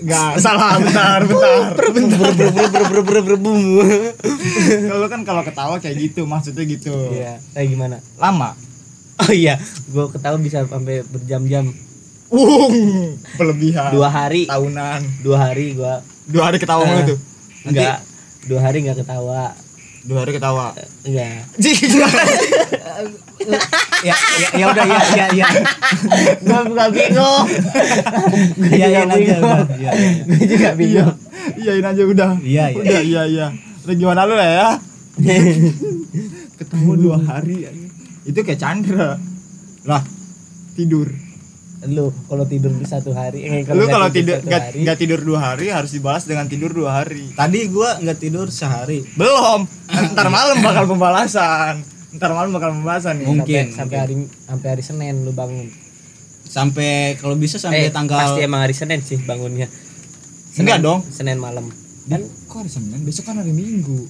Enggak, salah, bentar, bentar. bentar. ber ber ber ber ber ber bum Kalau kan kalau ketawa kayak gitu, maksudnya gitu. iya kayak gimana Lama. oh iya gue ketawa bisa sampai berjam-jam Wung, berlebihan. dua hari tahunan. dua hari gue Dua hari ketawa mulu Eh. tuh. enggak dua hari nggak ketawa Dua hari ketawa. enggak ya ya, ya udah ya ya ya gue juga bingung Iya, juga iyain aja bingung. Iya, iya. gue juga Iya. bingung Iyain aja udah. Iya, iya. Udah, iya, iya. Udah gimana lu lah ya? Ketemu dua hari. anjing. Itu kayak Chandra. Lah, tidur. Lu kalau tidur di satu hari eh, lu nggak kalau tidur satu nggak tidur dua hari harus dibalas dengan tidur dua hari. tadi gua nggak tidur sehari Belum. Ntar malam bakal pembalasan. Ntar malam bakal pembalasan nih. Mungkin, sampai, sampai hari sampai hari Senin lu bangun sampai kalau bisa eh, sampai tanggal pasti emang hari Senin sih bangunnya Enggak dong. Senin malam Dan kok hari Senin? Besok kan hari Minggu.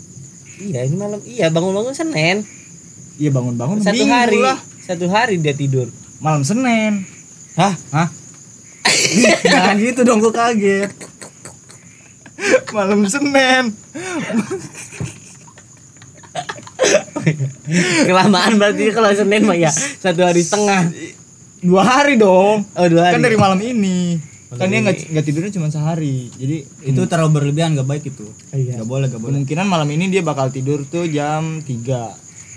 iya ini malam iya bangun bangun Senin Iya bangun-bangun satu Minggu hari lah. satu hari dia tidur Malam Senin. Hah hah jangan gitu dong gua kaget Malam Senin. kelamaan berarti kalau Senin mah ya satu hari setengah Dua hari dong. oh dua hari Kan dari malam ini. Malam kan dia ini. nggak nggak tidurnya cuma sehari. Jadi itu terlalu berlebihan nggak baik itu Iya. nggak boleh nggak boleh kemungkinan malam ini dia bakal tidur tuh jam 3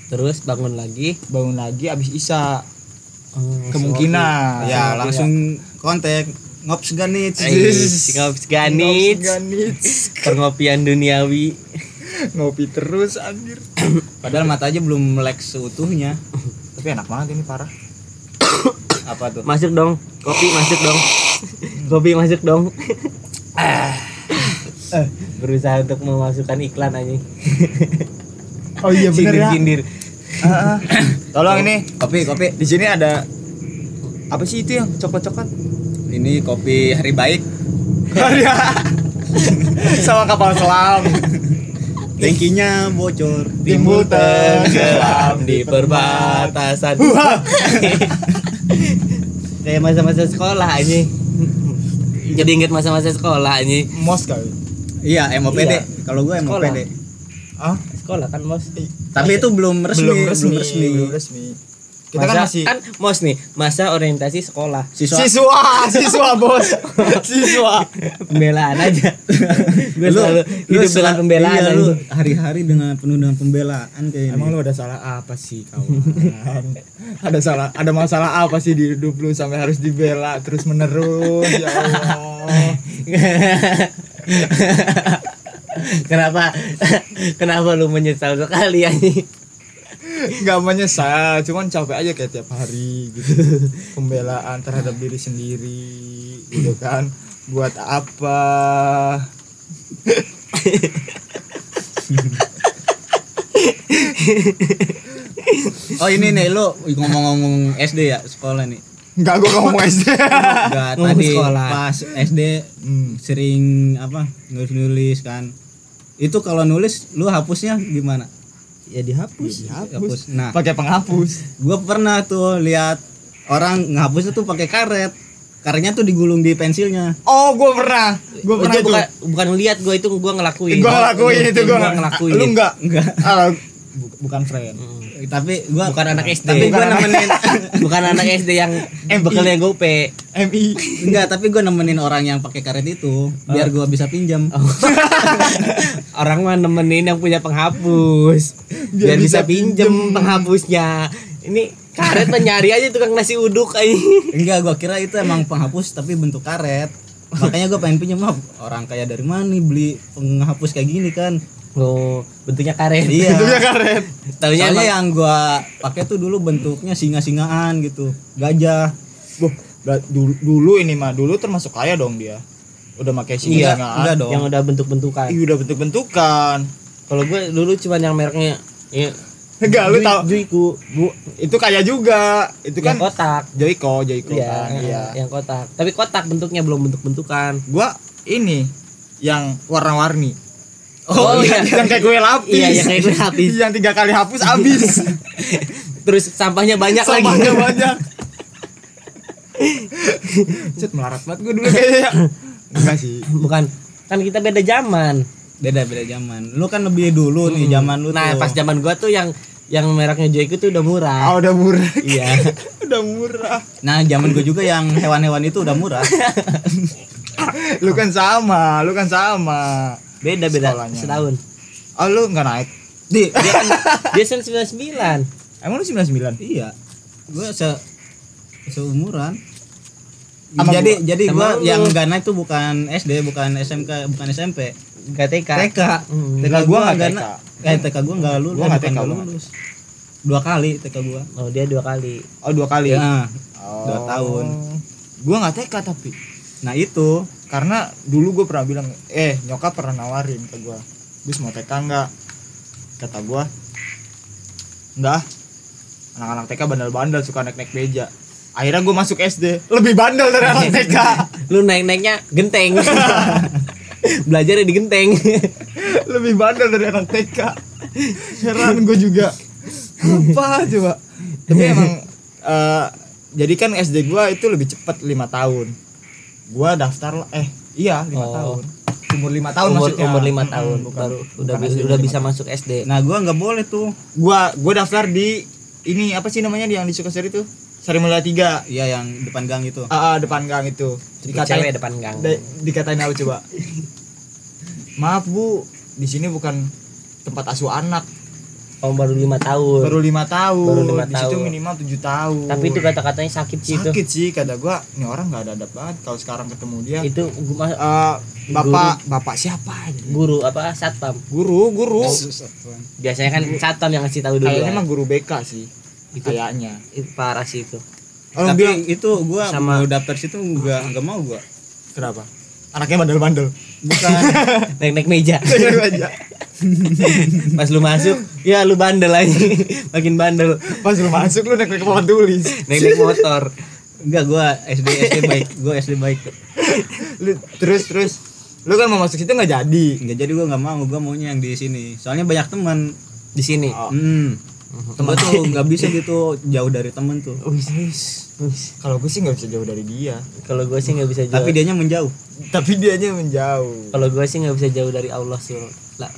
terus bangun lagi bangun lagi abis isya oh, kemungkinan. ya langsung kontak. Ngops ganit Ngops ganit Ganits. Perngopian duniawi. Ngopi terus anjir. Padahal mata aja belum melek seutuhnya. Tapi enak banget ini parah. Apa tuh? Masuk dong. Kopi masuk dong. Kopi masuk dong. Eh, Berusaha untuk memasukkan iklan aja oh iya bener ya Tolong ini. Kopi kopi. Di sini ada apa sih itu yang coklat coklat ini kopi hari baik. Sama kapal selam. Tankinya bocor. timbul tenggelam di perbatasan. Kayak masa-masa sekolah ini. Jadi inget masa-masa sekolah ini. Mos kali. Iya, MOPD. Iya. Kalau gue. MOPD. ah sekolah kan mos? Tapi itu belum resmi, belum resmi belum resmi. belum resmi. Kita kan Masa- masih kan mos nih masa orientasi sekolah. Siswa. siswa siswa bos. Siswa. Pembelaan aja. Gue Lu- selalu lu hidup dengan pembelaan iya, lu hari-hari dengan penuh dengan pembelaan kayak Emang lu ada salah apa sih kawan? ada salah ada masalah apa sih di hidup lu sampai harus dibela terus menerus? Ya Allah. kenapa kenapa lu menyesal sekali ani Gak menyesal, cuman capek aja kayak tiap hari gitu. Pembelaan terhadap diri sendiri gitu kan. Buat apa? Oh ini nih lu ngomong-ngomong SD ya sekolah nih. Enggak gua ngomong SD. Enggak tadi sekolah. pas SD Hmm. sering apa nulis-nulis kan. Itu kalau nulis lu hapusnya gimana? ya dihapus Dihapus. Nah, Pakai penghapus. gua pernah tuh lihat orang ngehapusnya tuh pakai karet. Karetnya tuh digulung di pensilnya. Oh, gua pernah. Gua pernah itu bukan bukan lihat gue itu gue ngelakuin Gua ngelakuin itu gua. Gua ngelakuin Lu enggak? Enggak. Bu- bukan friend. Tapi gua bukan anak SD Tapi gua nemenin bukan anak SD yang MI. bekalnya gope MI. enggak, tapi gua nemenin orang yang pakai karet itu biar gua bisa pinjam. orang mah nemenin yang punya penghapus biar, Biar bisa, bisa pinjem pinjem. penghapusnya ini karet mah nyari aja tukang nasi uduk aja Enggak, gua kira itu emang penghapus tapi bentuk karet. Makanya gua pengen pinjam "Wah, orang kaya dari mana nih beli penghapus kayak gini kan. Oh bentuknya karet Iya. Itu ya karet. Taunya Soalnya emang- yang gua pakai tuh dulu bentuknya singa-singaan gitu. Gajah. Wah, berat- dulu, dulu ini mah dulu termasuk kaya dong dia. Udah pakai iya singa enggak dong. yang udah bentuk-bentukan Iya udah bentuk-bentukan. kalau gue dulu cuman yang mereknya ya, Enggak lu tahu. Juiku Bu, itu kaya juga. Itu yang kan kotak Joyko, Joyko iya kan. Iya. yang kotak tapi kotak bentuknya belum bentuk-bentukan Gua ini yang warna-warni. Oh, iya. yang kayak kue lapis. Iya, yang kayak kue lapis. yang tiga kali hapus habis. terus sampahnya banyak lagi Sampahnya banyak. Cet melarat banget gue dulu kayaknya. Enggak sih. bukan kan kita beda zaman Beda beda zaman. Lu kan lebih dulu nih zaman lu nah tuh. pas zaman gua tuh yang yang mereknya Joyko tuh udah murah Ah udah murah. iya udah murah. Nah, zaman gue juga yang hewan-hewan itu udah murah. Lu kan sama, lu kan sama. Beda beda Sekolahnya. setahun Oh lu nggak naik? Di, dia kan dia kan 99 Emang lu 99? iya. Gue se seumuran. Sama jadi gua. jadi gua lu. yang gak naik tuh bukan SD, bukan SMK, bukan SMP. GTK TK. Hmm. TK gua gua nggak nggak TK. Eh, TK gua enggak lulus. Gua eh, nggak TK, nggak gua. lulus. Dua kali TK gua. oh dia dua kali Oh dua kali. Ya. Oh. dua tahun. Gua nggak TK tapi Nah, itu karena dulu gue pernah bilang eh nyokap pernah nawarin ke gue Gus mau TK nggak? Kata gue enggak anak-anak TK bandel-bandel suka naik-naik beja. Akhirnya gue masuk SD lebih bandel dari anak TK lu naik naiknya genteng. Belajarnya di genteng. Lebih bandel dari anak TK heran gue juga. Apa coba? Tapi emang eh, jadi kan SD gue itu lebih cepat lima tahun gue daftar eh iya lima Oh. tahun. Umur lima tahun umur maksudnya. umur lima tahun. Bukan- baru udah bukan bisa SD udah bisa tahun. masuk SD Nah, gua nggak boleh tuh. gua gua daftar di ini apa sih namanya yang di Sukasari itu Sari Mulia 3 Iya, yang depan gang itu. ah, ah, depan gang itu. Cewek dikatain depan gang. di- dikatain apa coba? Maaf bu. Di sini bukan tempat asuh anak oh baru lima tahun. Baru lima tahun. Baru lima di situ tahun. minimal tujuh tahun. Tapi itu kata-katanya sakit sih itu. Sakit sih kata gua ini orang nggak ada adab banget kalau sekarang ketemu dia. Itu gua Eh, bapak bapak siapa ini? guru apa satpam? Guru guru. Biasanya kan satpam yang ngasih tahu dulu kayaknya ya. mah guru BK sih Itu- kayaknya. itu parah sih itu. Oh, Tapi bilang itu gua Sama- mau daftar situ enggak enggak mau gua. kenapa? Anaknya bandel-bandel. Bukan. naik naik meja. Pas lu masuk ya lu bandel aja. Makin bandel. Pas lu masuk lu naik naik papan tulis naik naik motor. Enggak, gua SD SD baik. Gua SD baik. Lu, terus terus. Lu kan mau masuk situ nggak jadi? Enggak jadi gua nggak mau, gua maunya yang di sini. Soalnya banyak teman. di sini? Hmm. Temen tuh nggak bisa gitu. Jauh dari temen tuh. Wis, wis, wis. kalau gue sih nggak bisa jauh dari dia. Kalau gue sih nggak bisa jauh. Tapi dianya menjauh. tapi dianya menjauh. Kalau gue sih nggak bisa jauh dari Allah sih lah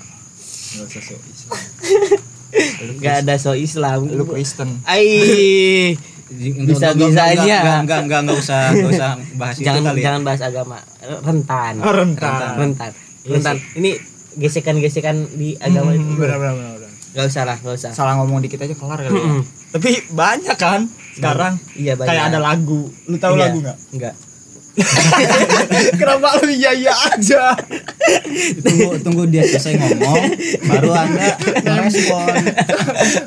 nggak usah so Islam. Nggak ada so Islam. Lu Kristen. Ai. Bisa-bisanya. Enggak, enggak, enggak, enggak usah, enggak usah bahas itu jangan kali ya. jangan bahas agama. Rentan. Oh, rentan. rentan. Rentan. Ini gesekan-gesekan di agama itu benar benar benar nggak usah lah nggak usah. Salah ngomong dikit aja kelar kali ya. tapi banyak kan sekarang. Iya banyak. Kayak ada lagu. Lu tahu Iya. lagu nggak? Enggak kenapa lu iya iya aja? Tunggu, tunggu dia selesai ngomong, baru anda respon.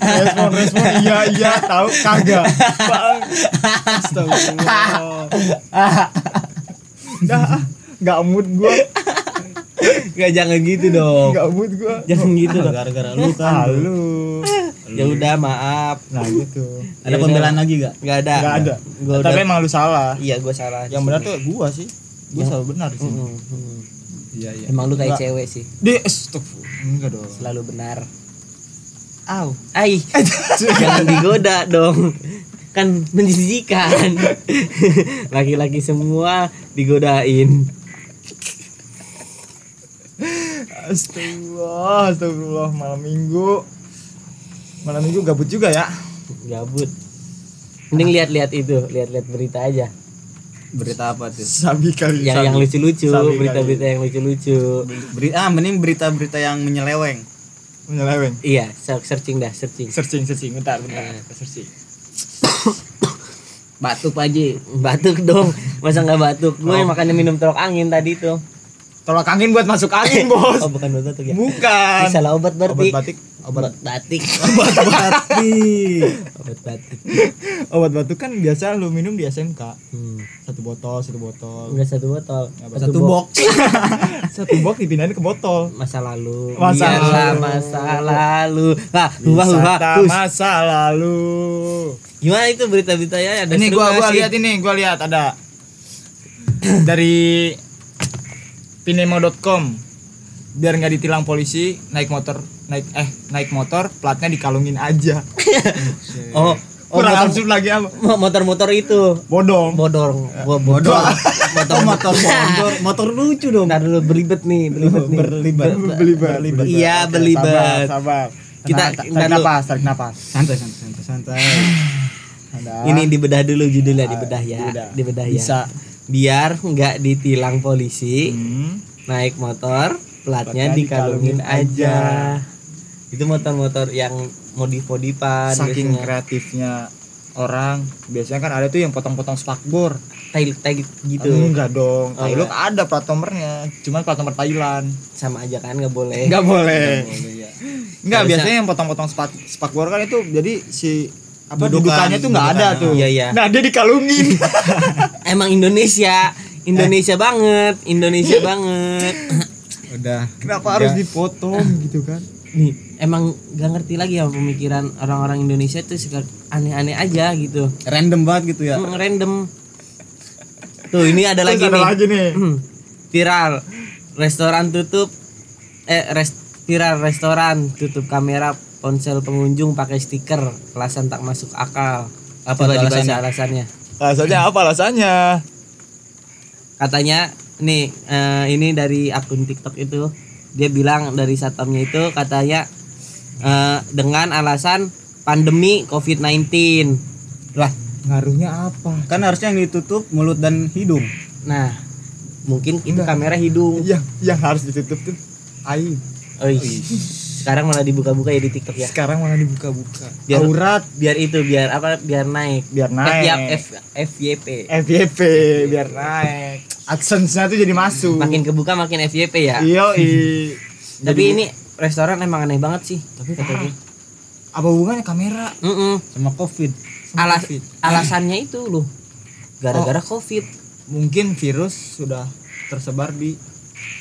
respon respon iya iya tahu kagak. Bang astagfirullah. Dah ah, nggak mood gua. Nggak jangan gitu dong. Nggak mood gua. Jangan gitu dong. Gara-gara lu kan. Halo. Ya udah maaf Nah gitu. Ada Ya pembelaan lagi gak? nggak ada Nggak ada. Gua Tapi udah- emang lu salah. iya gue salah Yang benar tuh gua sih. Gua selalu benar sini. Mm, mm. Iya iya. emang lu kayak cewek sih Di. Enggak dong. selalu benar Aw, ai, jangan digoda dong. Kan menjijikan. Laki-laki semua digodain. Astagfirullah, astagfirullah malam minggu. Malam minggu gabut juga ya. Gabut. Mending lihat-lihat itu, lihat-lihat berita aja. Berita apa tuh? Sabi kali. Yang yang lucu-lucu, berita-berita yang lucu-lucu. Beri, ah, mending berita-berita yang menyeleweng. Menyeleweng. Iya, searching dah, searching. Searching, searching. Bentar, bentar. Eh. Searching. Batuk Pak Haji, batuk dong. Masa nggak batuk? Gue makanya minum tolok angin tadi tuh. Tolak angin buat masuk angin, Bos. Oh, bukan buat batuk ya. Bukan. Salah obat berarti. Obat batik. Obat batik. Obat batik. Obat batik. Obat batuk kan biasa lu minum di SMK. Hmm. Satu botol, satu botol. Enggak satu botol, Satu box. Satu box dipindahin ke botol. masa lalu Masa biarlah lalu. masa lalu wah Wisata hus. masa lalu. gimana itu berita-beritanya ada ini gua gua lihat ini, gua lihat ada dari pinemo.com biar nggak ditilang polisi naik motor naik eh naik motor platnya dikalungin aja. Oh oh kurang motor, lagi apa? mo- motor-motor itu. Bodong. Bodor Bo- bodor Motor motor motor motor lucu dong. Ntar dulu berlibet nih berlibet nih. Berlibat. belibet Iya, Oke, belibet. sabar, sabar. Kita- Tarik napas tarik napas. Santai santai santai santai. Ada. ini dibedah dulu judulnya dibedah ya. dibedah. dibedah ya. Bisa. Biar nggak ditilang polisi. Hmm. naik motor platnya Platnya dikalungin dikalungin aja itu motor-motor yang modif-modifan saking biasanya. kreatifnya orang biasanya kan ada tuh yang potong-potong spakbor tai tai gitu enggak dong Oh, Thailand enggak. ada plat nomornya cuman plat nomor Thailand sama aja kan nggak boleh Enggak boleh. Boleh ya. Biasanya yang potong-potong spak spakbor kan itu jadi si apa Dudukan, dudukannya tuh enggak ada tuh. Iya, iya. Nah, dia dikalungin. emang Indonesia Indonesia banget Indonesia banget Udah. Kenapa harus dipotong gitu kan? nih emang gak ngerti lagi ya pemikiran orang-orang Indonesia tuh suka aneh-aneh aja gitu. Random banget gitu ya. Hmm, random. Tuh ini ada lagi ada nih. lagi nih. Hmm, viral. Restoran tutup eh res- viral restoran tutup kamera ponsel pengunjung pakai stiker. Alasan tak masuk akal. Apa Coba tuh dibaca alasannya? alasannya? Alasannya apa alasannya? katanya nih eh, ini dari akun TikTok itu. Dia bilang dari satpamnya itu katanya eh, dengan alasan pandemi COVID-19 Lah, Ngaruhnya apa? kan harusnya yang ditutup mulut dan hidung. nah mungkin itu Enggak. kamera hidung Yang yang harus ditutup tuh aib. Oi. sekarang malah dibuka-buka ya di TikTok ya Sekarang malah dibuka-buka. Biar- Aurat biar itu biar apa biar naik biar naik. F, F, FYP FYP biar naik. AdSense-nya tuh jadi masuk. makin kebuka makin FYP ya Iya, tapi ini restoran emang aneh banget sih tapi kata. Apa hubungannya kamera? Mm-mm. sama covid sama Alas- Covid? alasannya itu loh gara-gara covid Mungkin virus sudah tersebar di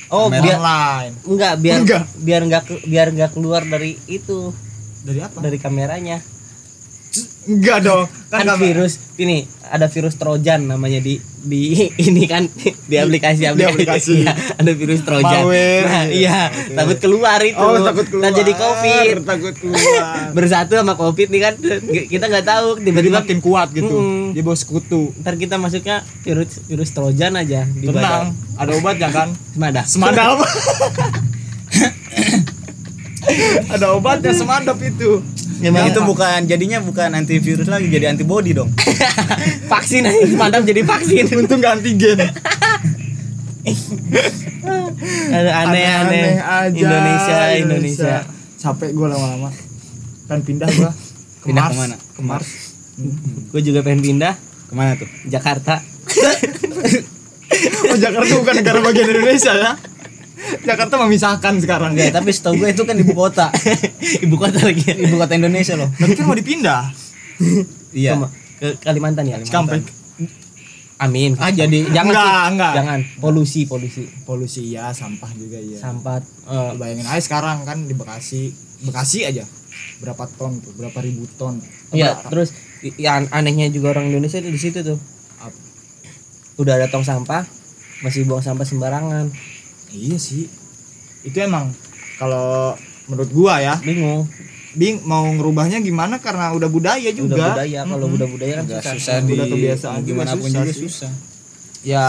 oh kamera biar online. enggak biar Enggak. biar enggak biar enggak keluar dari itu Dari apa? dari kameranya Enggak dong. kan nggak- virus ini ada virus trojan namanya di di ini kan di aplikasi aplikasi, aplikasi. Iya, ada virus trojan Malware, nah, iya takut keluar itu Oh, takut keluar. Ntar jadi covid Takut keluar. bersatu sama covid nih kan kita nggak tahu tiba-tiba makin kuat gitu. Mm-mm. Dia bawa sekutu. ntar kita masuknya virus virus trojan aja di Tenang, badan ada obatnya kan? Semada. Semadap. ada obatnya semadap itu. Emang itu bukan jadinya bukan antivirus lagi jadi antibody dong vaksin aja semada jadi vaksin Untung gak antigen. Aduh, aneh aneh aja. Indonesia Indonesia Capek gue lama-lama. Kan pindah gua. Ke Pindah Mars. ke mana? Ke Mars. gue juga pengen pindah ke mana tuh Jakarta Oh Jakarta bukan negara bagian Indonesia ya. Jakarta memisahkan sekarang. Enggak, tapi setahu gue itu kan ibu kota ibu kota lagi ibu kota Indonesia loh Tapi kan mau dipindah. iya ke Kalimantan ya Cikampek. Amin ah jadi jangan Enggak, sih. enggak. jangan polusi polusi Polusi ya, sampah juga iya. sampah eh, Bayangin aja sekarang kan di Bekasi, Bekasi aja berapa ton tuh, berapa ribu ton. Iya, terus yang anehnya juga orang Indonesia itu di situ tuh. Apa? Udah ada tong sampah, masih buang sampah sembarangan. Iya sih. Itu emang kalau menurut gua ya, Bingung. Bing mau ngerubahnya gimana karena udah budaya juga. Udah budaya, kalau udah budaya kan Udah susah. susah Udah di kebiasaan juga gimana pun susah juga sih. susah Ya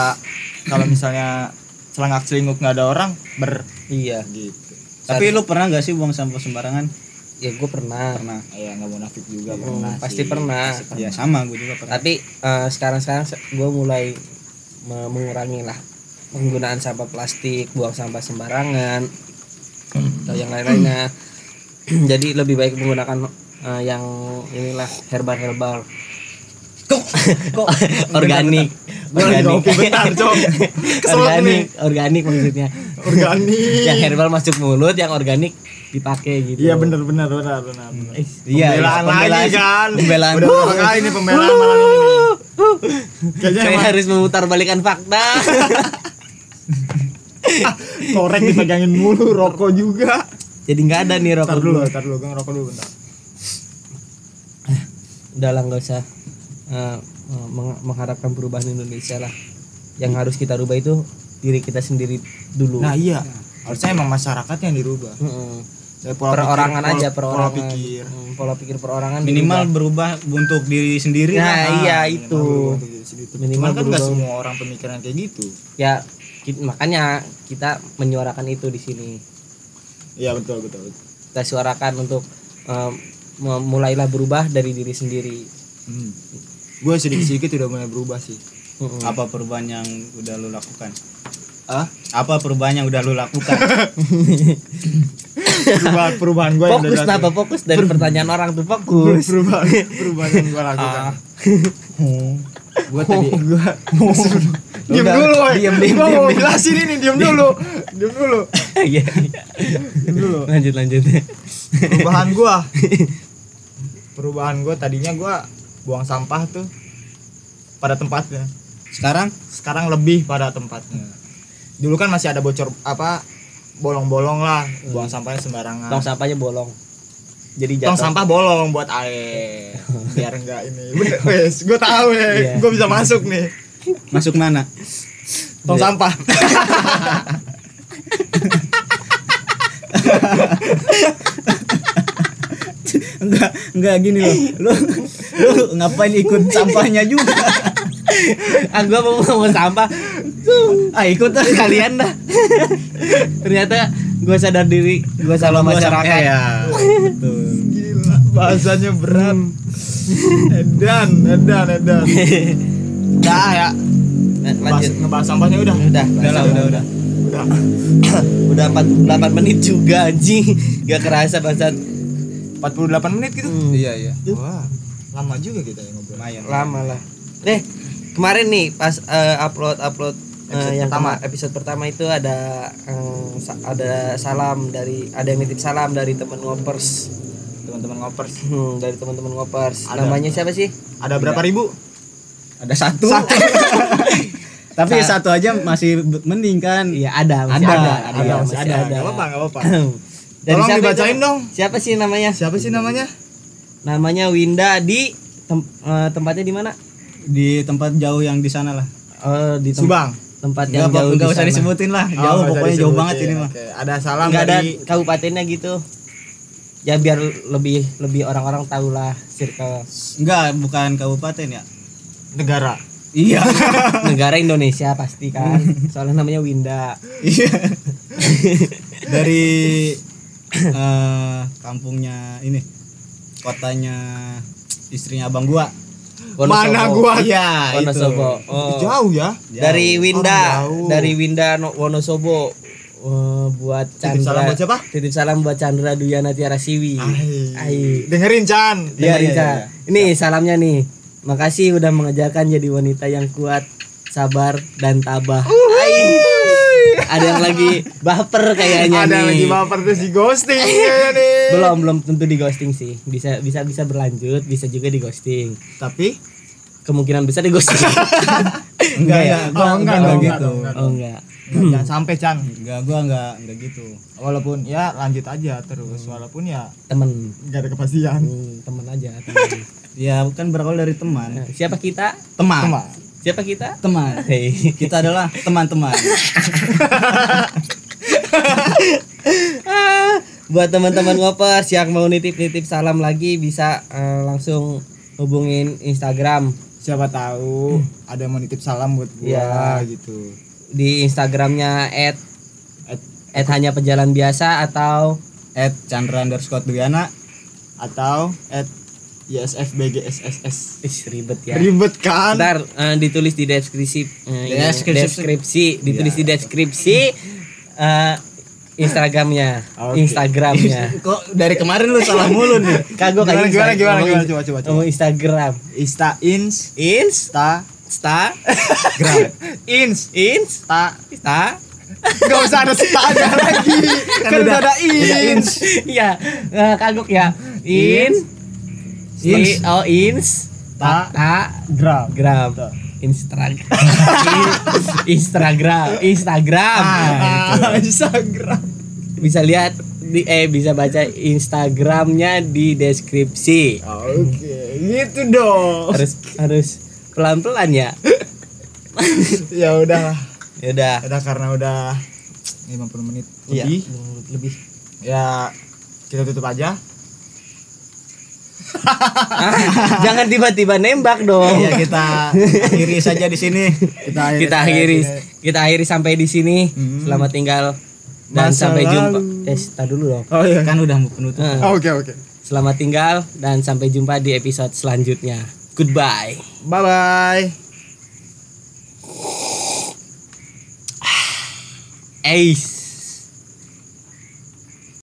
kalau misalnya celangak celinguk nggak ada orang ber Iya. gitu. tapi lu pernah gak sih buang sampah sembarangan Ya gue pernah. pernah Ya nggak mau nafik juga Hmm, pernah pasti sih. pernah. ya sama gue juga pernah Tapi eh, sekarang-sekarang gue mulai me- mengurangi lah penggunaan sampah plastik, buang sampah sembarangan, atau yang lain-lainnya. Jadi lebih baik menggunakan eh, yang inilah herbal-herbal kok kok organik lagi bentar, Cok. Organik nih. organik maksudnya Organik. yang herbal masuk mulut yang organik dipakai gitu Iya benar benar benar benar. Eh, Iya, pembelaan iya, lagi pembelaan. kan. Pembelaan. Udah berapa kali nih pembelaan malam ini. Kayaknya saya emang harus memutar balikan fakta korek dipegangin mulu, rokok juga. jadi nggak ada nih rokok Tar dulu, tar dulu, gue ngerokok dulu bentar. udah lah nggak usah eh, meng- mengharapkan perubahan Indonesia lah yang harus kita rubah itu diri kita sendiri dulu Nah iya, harusnya emang masyarakat yang dirubah. Dari pola perorangan pikir, aja perorangan Pola pikir. Mm, pola pikir perorangan minimal dirubah. berubah untuk diri sendiri Nah, lah iya minimal itu. Minimal Cuman kan nggak berubah. semua orang pemikiran kayak gitu. ya makanya kita menyuarakan itu di sini Iya betul betul. betul. kita suarakan untuk em, mem- mulailah berubah dari diri sendiri Hmm. Gue sedikit-sedikit udah mulai berubah sih. Mm-mm. apa perubahan yang udah lu lakukan Ah? apa perubahan yang udah lu lakukan Perubahan perubahan gue yang udah fokus dilakukan. kenapa fokus dari pertanyaan orang tuh fokus perubahan perubahan yang gue lakukan. Ah. gue tadi gue Udah, dulu, woy. diem, Gua mau jelasin ini, diem dulu, diem dulu, Iya. diem dulu. lanjut lanjut. Perubahan gue, perubahan gue tadinya gue buang sampah tuh pada tempatnya. sekarang? Sekarang lebih pada tempatnya. Dulu kan masih ada bocor apa bolong-bolong lah, buang sampahnya sembarangan. tong sampahnya bolong. Jadi Tong jatuh. sampah bolong buat air. Biar enggak ini. Wes gue tahu ya. Iya. gue bisa masuk nih masuk mana? Tong Iya. sampah. Enggak enggak gini loh. Lu lu ngapain ikut sampahnya juga? Ah gua mau mau sampah? Ah ikut lah kalian dah. Ternyata gua sadar diri gua salah masyarakat. ya betul. Gila bahasanya berat. Edan edan edan udah ya. Nah, lanjut. ngebahas sampahnya udah? Udah udah lah udah udah. Udah. Udah 48 menit juga anjing. Gak kerasa bangsat 48 menit gitu. Hmm, iya iya. Wah lama juga kita yang ngobrol. Lumayan. Lama lah. Deh kemarin nih pas eh, upload upload eh, Episode yang pertama. episode pertama itu ada eh, sa- ada salam dari ada yang nitip salam dari teman ngopers teman-teman ngopers Hmm, dari teman-teman ngopers Ada. namanya siapa sih? Ada berapa ribu ada satu, tapi satu aja masih mending kan? Iya ada ada masih ada, ada, Iya, masih ada. apa-apa nggak apa-apa. Dari tolong siapa dibacain itu? dong. Siapa sih namanya? Siapa sih namanya? Namanya Winda di tem- eh, tempatnya di mana? Di tempat jauh yang di sana lah. Oh di tem- Subang. tempat yang Enggak, jauh enggak usah disebutin lah. Oh, jauh pokoknya jauh banget ini mah. Oke, Ada salam nggak ada dari kabupatennya gitu. Ya biar lebih lebih orang-orang tahu lah circle. Enggak bukan kabupaten ya negara. iya negara Indonesia pasti kan soalnya namanya Winda iya dari eh, kampungnya ini kotanya istrinya abang gua Mana Wonosobo. gua? iya itu Wonosobo oh. Jauh ya. dari Winda jauh. dari Winda no- Wonosobo Eh, buat Titip Chandra salam buat siapa? titip salam buat Chandra Duyana Tiara Siwi Ai. Ai. Dengerin Chan. Iya, iya, Rika. iya. Ini salamnya nih. Makasih udah mengajarkan jadi wanita yang kuat, sabar dan tabah. Ai. Ada yang lagi baper kayaknya Ada nih. lagi baper tuh si ghosting kayaknya nih. Belum, belum tentu di ghosting sih. Bisa bisa bisa berlanjut, bisa juga di ghosting. Tapi Kemungkinan besar di ghosting. enggak ya? enggak gua Oh, enggak enggak, dong, gitu enggak enggak Oh enggak. jangan sampai Chan. enggak gua enggak enggak gitu Walaupun ya lanjut aja terus walaupun ya Temen. nggak ada kepastian. Hmm, temen aja. Temen. ya kan berawal dari teman Nah, siapa kita? teman Teman. Siapa kita? teman Hei. kita adalah teman-teman Ah, buat teman-teman ngopers yang mau nitip-nitip salam lagi bisa eh, langsung hubungin Instagram Siapa tahu ada yang mau nitip salam buat gua Iya. gitu. di Instagramnya at at hanya pejalan biasa atau at Chandra underscore Duyana Atau at ISFBGSSS. Ih, ribet ya. Ribet kan? Ntar eh, ditulis di deskripsi ini, Deskripsi. deskripsi ditulis di deskripsi eh, Instagramnya. Oke. Instagramnya. Kok dari kemarin lu salah mulu nih? Kagok Gimana, kayak gimana, gimana, gimana, coba, coba, coba. Instagram. Insta ins. Insta ta. Sta? Gram. ins. Ins? Ta. Sta Gak usah ada stanya lagi. Kan udah ada ins. Iya, kagok ya. In, Ins. I- oh ins, Ta ta, gram gram, Instagram, Instagram, Instagram. Ah, Instagram Bisa lihat di eh bisa baca Instagramnya di deskripsi. Oke gitu dong Harus harus pelan pelan ya. Ya udah Ya udah. Udah karena udah 50 menit Iya. lebih Lebih. Ya kita tutup aja Ah, jangan tiba-tiba nembak dong. ya kita akhiri saja di sini Kita akhiri, kita akhiri kita akhiri sampai di sini. Selamat tinggal dan Masa sampai jumpa. lalu. Eh, tar dulu dong. Oh iya kan udah mau penutup Oke oke Selamat tinggal dan sampai jumpa di episode selanjutnya. Goodbye. Bye bye Ace.